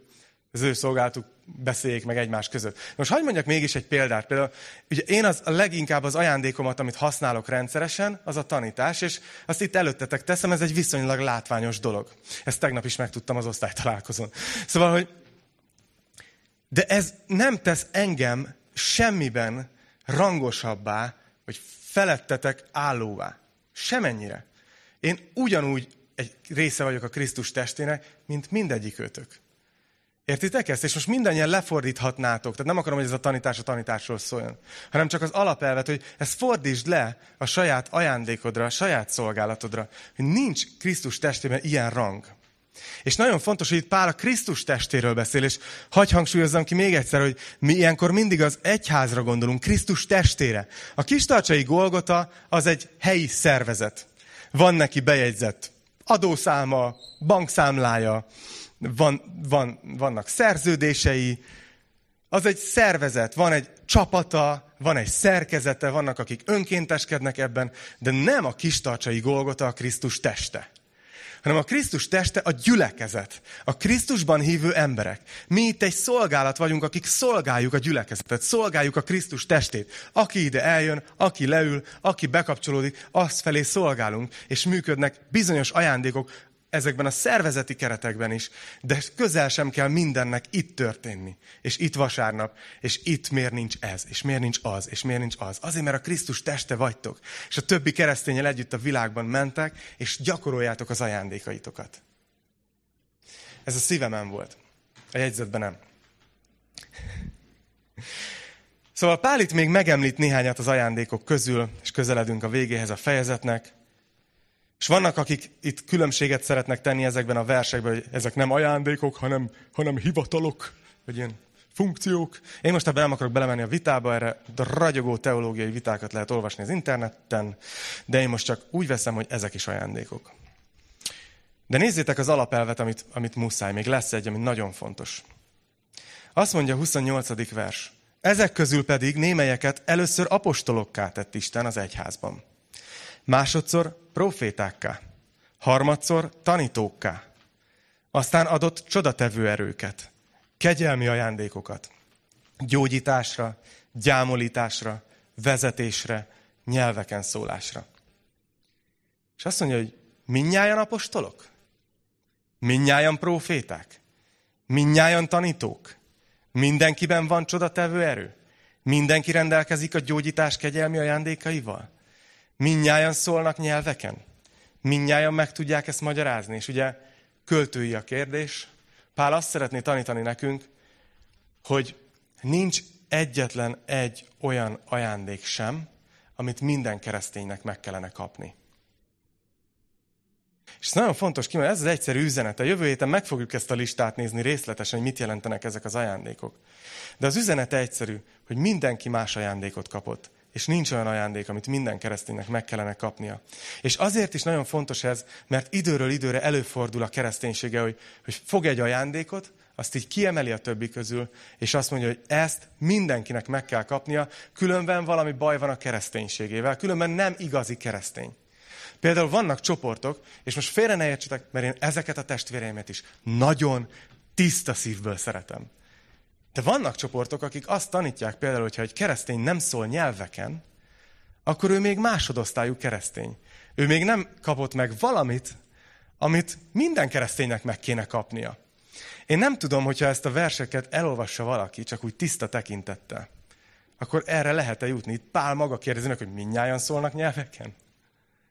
az ő szolgálatuk beszéljék meg egymás között. Most hagyd mondjak mégis egy példát. Például, ugye én az, a leginkább az ajándékomat, amit használok rendszeresen, az a tanítás, és azt itt előttetek teszem, ez egy viszonylag látványos dolog. Ezt tegnap is megtudtam az osztálytalálkozón. Szóval, hogy de ez nem tesz engem semmiben rangosabbá, vagy felettetek állóvá. Semennyire. Én ugyanúgy egy része vagyok a Krisztus testének, mint mindegyik őtök. Értitek ezt? És most mindannyian lefordíthatnátok. Tehát nem akarom, hogy ez a tanítás a tanításról szóljon, hanem csak az alapelvet, hogy ezt fordítsd le a saját ajándékodra, a saját szolgálatodra, hogy nincs Krisztus testében ilyen rang. És nagyon fontos, hogy itt Pál a Krisztus testéről beszél, és hagy hangsúlyozzam ki még egyszer, hogy mi ilyenkor mindig az egyházra gondolunk, Krisztus testére. A kistarcsai Golgota az egy helyi szervezet. Van neki bejegyzett adószáma, bankszámlája, van, van, vannak szerződései, az egy szervezet, van egy csapata, van egy szerkezete, vannak, akik önkénteskednek ebben, de nem a kistarcsai Golgota a Krisztus teste hanem a Krisztus teste a gyülekezet. A Krisztusban hívő emberek. Mi itt egy szolgálat vagyunk, akik szolgáljuk a gyülekezetet, szolgáljuk a Krisztus testét. Aki ide eljön, aki leül, aki bekapcsolódik, azt felé szolgálunk, és működnek bizonyos ajándékok, ezekben a szervezeti keretekben is, de közel sem kell mindennek itt történni. És itt vasárnap, és itt miért nincs ez, és miért nincs az, és miért nincs az. Azért, mert a Krisztus teste vagytok. És a többi keresztényel együtt a világban mentek, és gyakoroljátok az ajándékaitokat. Ez a szívemen volt. A jegyzetben nem. Szóval Pál itt még megemlít néhányat az ajándékok közül, és közeledünk a végéhez a fejezetnek. És vannak, akik itt különbséget szeretnek tenni ezekben a versekben, hogy ezek nem ajándékok, hanem, hanem hivatalok, vagy ilyen funkciók. Én most ebben nem akarok belemenni a vitába, erre ragyogó teológiai vitákat lehet olvasni az interneten, de én most csak úgy veszem, hogy ezek is ajándékok. De nézzétek az alapelvet, amit, amit muszáj. Még lesz egy, ami nagyon fontos. Azt mondja a 28. vers. Ezek közül pedig némelyeket először apostolokká tett Isten az egyházban másodszor profétákká, harmadszor tanítókká, aztán adott csodatevő erőket, kegyelmi ajándékokat, gyógyításra, gyámolításra, vezetésre, nyelveken szólásra. És azt mondja, hogy minnyájan apostolok? Minnyájan proféták? Minnyájan tanítók? Mindenkiben van csodatevő erő? Mindenki rendelkezik a gyógyítás kegyelmi ajándékaival? Minnyáján szólnak nyelveken? Minnyáján meg tudják ezt magyarázni? És ugye költői a kérdés. Pál azt szeretné tanítani nekünk, hogy nincs egyetlen egy olyan ajándék sem, amit minden kereszténynek meg kellene kapni. És ez nagyon fontos kimondani, ez az egyszerű üzenet. A jövő héten meg fogjuk ezt a listát nézni részletesen, hogy mit jelentenek ezek az ajándékok. De az üzenete egyszerű, hogy mindenki más ajándékot kapott. És nincs olyan ajándék, amit minden kereszténynek meg kellene kapnia. És azért is nagyon fontos ez, mert időről időre előfordul a kereszténysége, hogy, hogy fog egy ajándékot, azt így kiemeli a többi közül, és azt mondja, hogy ezt mindenkinek meg kell kapnia, különben valami baj van a kereszténységével, különben nem igazi keresztény. Például vannak csoportok, és most félre ne értsetek, mert én ezeket a testvéreimet is nagyon tiszta szívből szeretem. De vannak csoportok, akik azt tanítják például, hogyha egy keresztény nem szól nyelveken, akkor ő még másodosztályú keresztény. Ő még nem kapott meg valamit, amit minden kereszténynek meg kéne kapnia. Én nem tudom, hogyha ezt a verseket elolvassa valaki, csak úgy tiszta tekintettel, akkor erre lehet-e jutni? Itt Pál maga kérdezi meg, hogy mindnyájan szólnak nyelveken?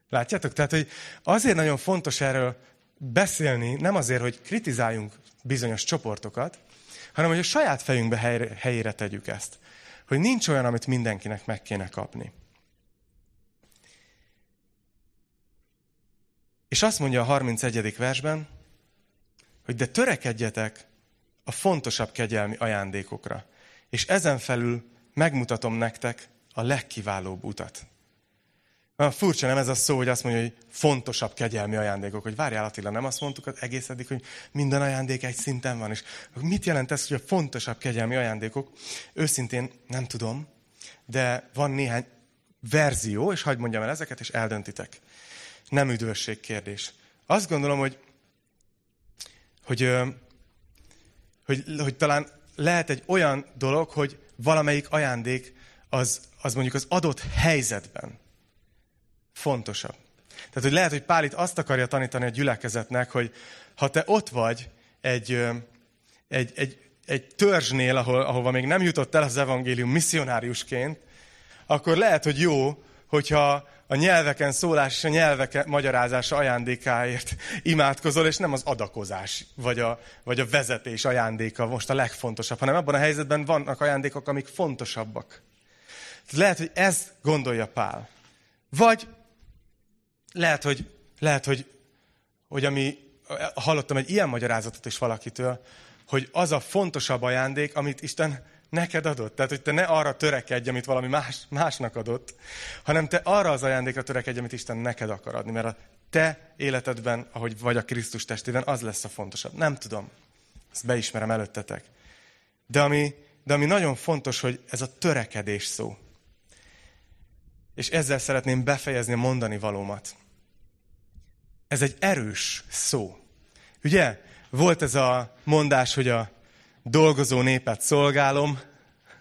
Látjátok? Tehát, hogy azért nagyon fontos erről beszélni, nem azért, hogy kritizáljunk bizonyos csoportokat, hanem hogy a saját fejünkbe helyre, helyére tegyük ezt. Hogy nincs olyan, amit mindenkinek meg kéne kapni. És azt mondja a 31. versben, hogy de törekedjetek a fontosabb kegyelmi ajándékokra, és ezen felül megmutatom nektek a legkiválóbb utat. Olyan furcsa nem ez a szó, hogy azt mondja, hogy fontosabb kegyelmi ajándékok. Hogy várjál Attila, nem azt mondtuk az egész eddig, hogy minden ajándék egy szinten van. És mit jelent ez, hogy a fontosabb kegyelmi ajándékok? Őszintén nem tudom, de van néhány verzió, és hagyd mondjam el ezeket, és eldöntitek. Nem üdvösség kérdés. Azt gondolom, hogy, hogy, hogy, hogy talán lehet egy olyan dolog, hogy valamelyik ajándék az, az mondjuk az adott helyzetben fontosabb. Tehát, hogy lehet, hogy Pál itt azt akarja tanítani a gyülekezetnek, hogy ha te ott vagy egy, egy, egy, egy törzsnél, ahol, ahova még nem jutott el az evangélium misszionáriusként, akkor lehet, hogy jó, hogyha a nyelveken szólás és a nyelvek magyarázása ajándékáért imádkozol, és nem az adakozás, vagy a, vagy a vezetés ajándéka most a legfontosabb, hanem abban a helyzetben vannak ajándékok, amik fontosabbak. Lehet, hogy ez gondolja Pál. Vagy lehet, hogy, lehet, hogy, hogy ami, hallottam egy ilyen magyarázatot is valakitől, hogy az a fontosabb ajándék, amit Isten neked adott. Tehát, hogy te ne arra törekedj, amit valami más, másnak adott, hanem te arra az ajándékra törekedj, amit Isten neked akar adni. Mert a te életedben, ahogy vagy a Krisztus testében, az lesz a fontosabb. Nem tudom. Ezt beismerem előttetek. De ami, de ami nagyon fontos, hogy ez a törekedés szó. És ezzel szeretném befejezni a mondani valómat. Ez egy erős szó. Ugye? Volt ez a mondás, hogy a dolgozó népet szolgálom.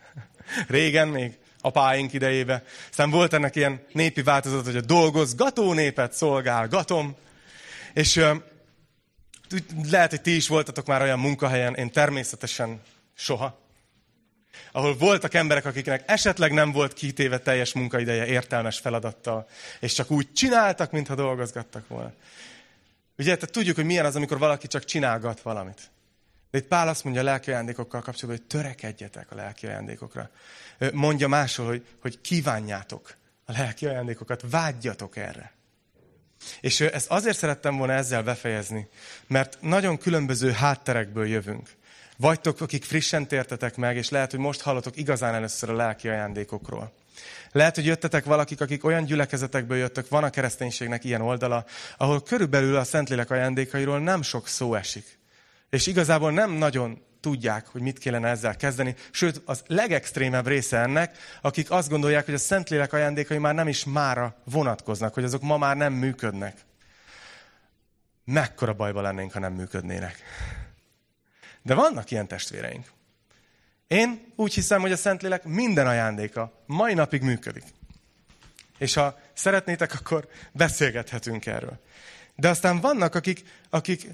<laughs> Régen, még apáink idejébe. Aztán volt ennek ilyen népi változat, hogy a dolgozgató népet szolgálgatom. És uh, lehet, hogy ti is voltatok már olyan munkahelyen, én természetesen soha. Ahol voltak emberek, akiknek esetleg nem volt kitéve teljes munkaideje értelmes feladattal, és csak úgy csináltak, mintha dolgozgattak volna. Ugye, tehát tudjuk, hogy milyen az, amikor valaki csak csinálgat valamit. De itt Pál azt mondja a lelki ajándékokkal kapcsolatban, hogy törekedjetek a lelki ajándékokra. Mondja máshol, hogy, hogy kívánjátok a lelki ajándékokat, vágyjatok erre. És ezt azért szerettem volna ezzel befejezni, mert nagyon különböző hátterekből jövünk. Vagytok, akik frissen tértetek meg, és lehet, hogy most hallotok igazán először a lelki ajándékokról. Lehet, hogy jöttetek valakik, akik olyan gyülekezetekből jöttök, van a kereszténységnek ilyen oldala, ahol körülbelül a Szentlélek ajándékairól nem sok szó esik. És igazából nem nagyon tudják, hogy mit kellene ezzel kezdeni. Sőt, az legextrémebb része ennek, akik azt gondolják, hogy a Szentlélek ajándékai már nem is mára vonatkoznak, hogy azok ma már nem működnek. Mekkora bajba lennénk, ha nem működnének. De vannak ilyen testvéreink. Én úgy hiszem, hogy a Szentlélek minden ajándéka mai napig működik. És ha szeretnétek, akkor beszélgethetünk erről. De aztán vannak, akik, akik,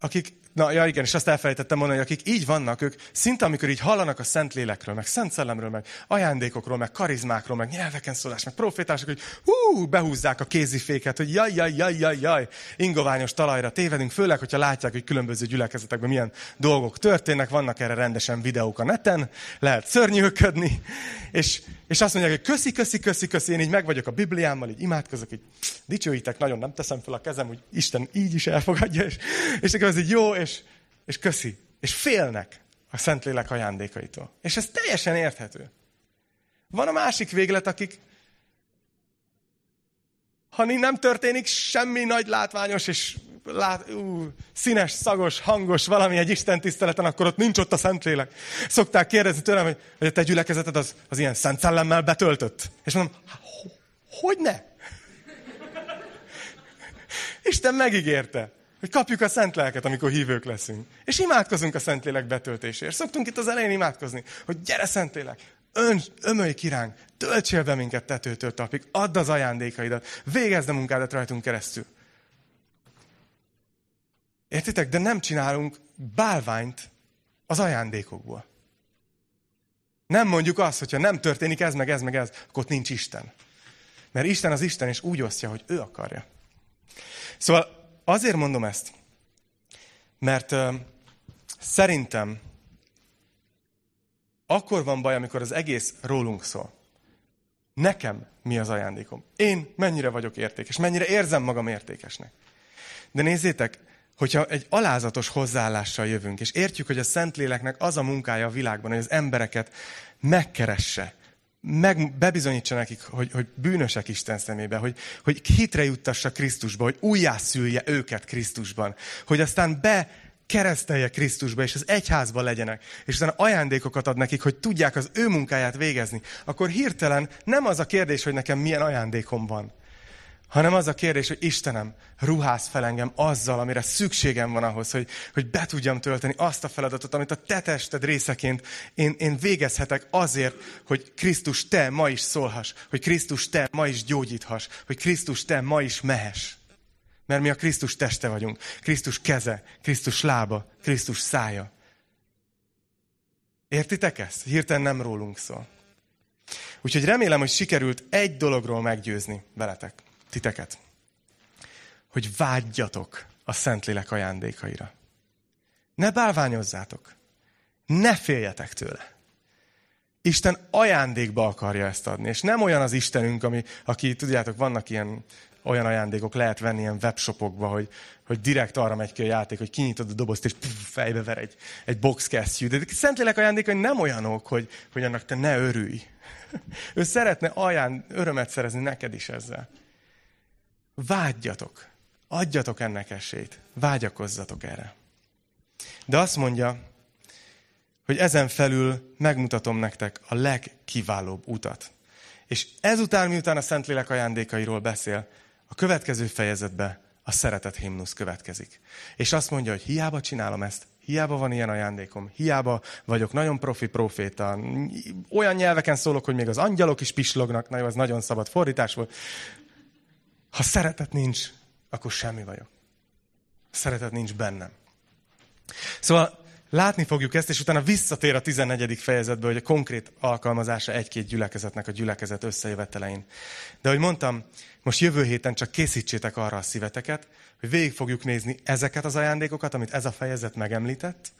akik Na, ja igen, és azt elfelejtettem mondani, hogy akik így vannak, ők szinte amikor így hallanak a Szent Lélekről, meg Szent Szellemről, meg ajándékokról, meg karizmákról, meg nyelveken szólás, meg profétások, hogy hú, behúzzák a kéziféket, hogy jaj, jaj, jaj, jaj, jaj, ingoványos talajra tévedünk, főleg, hogyha látják, hogy különböző gyülekezetekben milyen dolgok történnek, vannak erre rendesen videók a neten, lehet szörnyűködni, és, és azt mondják, hogy köszi, köszi, köszi, köszi, én így meg vagyok a Bibliámmal, így imádkozok, így dicsőítek, nagyon nem teszem fel a kezem, hogy Isten így is elfogadja, és, és akkor az így jó, és, és köszi. És félnek a Szentlélek ajándékaitól. És ez teljesen érthető. Van a másik véglet, akik ha nem történik semmi nagy látványos és lát, ú, színes, szagos, hangos valami egy Isten tiszteleten, akkor ott nincs ott a Szentlélek. Szokták kérdezni tőlem, hogy, hogy a te gyülekezeted az, az ilyen szent szellemmel betöltött. És mondom, hogy ne? <laughs> Isten megígérte, hogy kapjuk a szent lelket, amikor hívők leszünk. És imádkozunk a Szentlélek betöltésért. Szoktunk itt az elején imádkozni, hogy gyere Szentlélek, ön, ömölj kiránk, töltsél be minket tetőtől tapig, add az ajándékaidat, végezd a munkádat rajtunk keresztül. Értitek? De nem csinálunk bálványt az ajándékokból. Nem mondjuk azt, hogyha nem történik ez, meg ez, meg ez, akkor ott nincs Isten. Mert Isten az Isten, és úgy osztja, hogy ő akarja. Szóval azért mondom ezt, mert uh, szerintem akkor van baj, amikor az egész rólunk szól. Nekem mi az ajándékom? Én mennyire vagyok értékes? Mennyire érzem magam értékesnek? De nézzétek, hogyha egy alázatos hozzáállással jövünk, és értjük, hogy a Szentléleknek az a munkája a világban, hogy az embereket megkeresse, meg, bebizonyítsa nekik, hogy, hogy bűnösek Isten szemébe, hogy, hogy hitre juttassa Krisztusba, hogy újjászülje őket Krisztusban, hogy aztán be keresztelje Krisztusba, és az egyházba legyenek, és utána ajándékokat ad nekik, hogy tudják az ő munkáját végezni, akkor hirtelen nem az a kérdés, hogy nekem milyen ajándékom van, hanem az a kérdés, hogy Istenem, ruház fel engem azzal, amire szükségem van ahhoz, hogy, hogy be tudjam tölteni azt a feladatot, amit a te tested részeként én, én végezhetek azért, hogy Krisztus te ma is szólhass, hogy Krisztus te ma is gyógyíthass, hogy Krisztus te ma is mehess. Mert mi a Krisztus teste vagyunk. Krisztus keze, Krisztus lába, Krisztus szája. Értitek ezt? Hirtelen nem rólunk szól. Úgyhogy remélem, hogy sikerült egy dologról meggyőzni veletek titeket, hogy vágyjatok a Szentlélek ajándékaira. Ne bálványozzátok. Ne féljetek tőle. Isten ajándékba akarja ezt adni. És nem olyan az Istenünk, ami, aki, tudjátok, vannak ilyen olyan ajándékok, lehet venni ilyen webshopokba, hogy, hogy direkt arra megy ki a játék, hogy kinyitod a dobozt, és puf, fejbe ver egy, egy boxkesztyű. De a Szentlélek ajándékai nem olyanok, hogy, hogy annak te ne örülj. Ő szeretne aján, örömet szerezni neked is ezzel. Vágyjatok. Adjatok ennek esélyt. Vágyakozzatok erre. De azt mondja, hogy ezen felül megmutatom nektek a legkiválóbb utat. És ezután, miután a Szentlélek ajándékairól beszél, a következő fejezetben a szeretet himnusz következik. És azt mondja, hogy hiába csinálom ezt, hiába van ilyen ajándékom, hiába vagyok nagyon profi proféta, olyan nyelveken szólok, hogy még az angyalok is pislognak, na jó, az nagyon szabad fordítás volt, ha szeretet nincs, akkor semmi vagyok. Szeretet nincs bennem. Szóval látni fogjuk ezt, és utána visszatér a 14. fejezetbe, hogy a konkrét alkalmazása egy-két gyülekezetnek a gyülekezet összejövetelein. De ahogy mondtam, most jövő héten csak készítsétek arra a szíveteket, hogy végig fogjuk nézni ezeket az ajándékokat, amit ez a fejezet megemlített,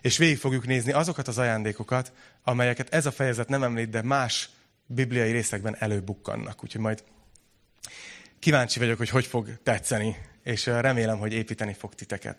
és végig fogjuk nézni azokat az ajándékokat, amelyeket ez a fejezet nem említ, de más bibliai részekben előbukkannak. Úgyhogy majd Kíváncsi vagyok, hogy hogy fog tetszeni, és remélem, hogy építeni fog titeket.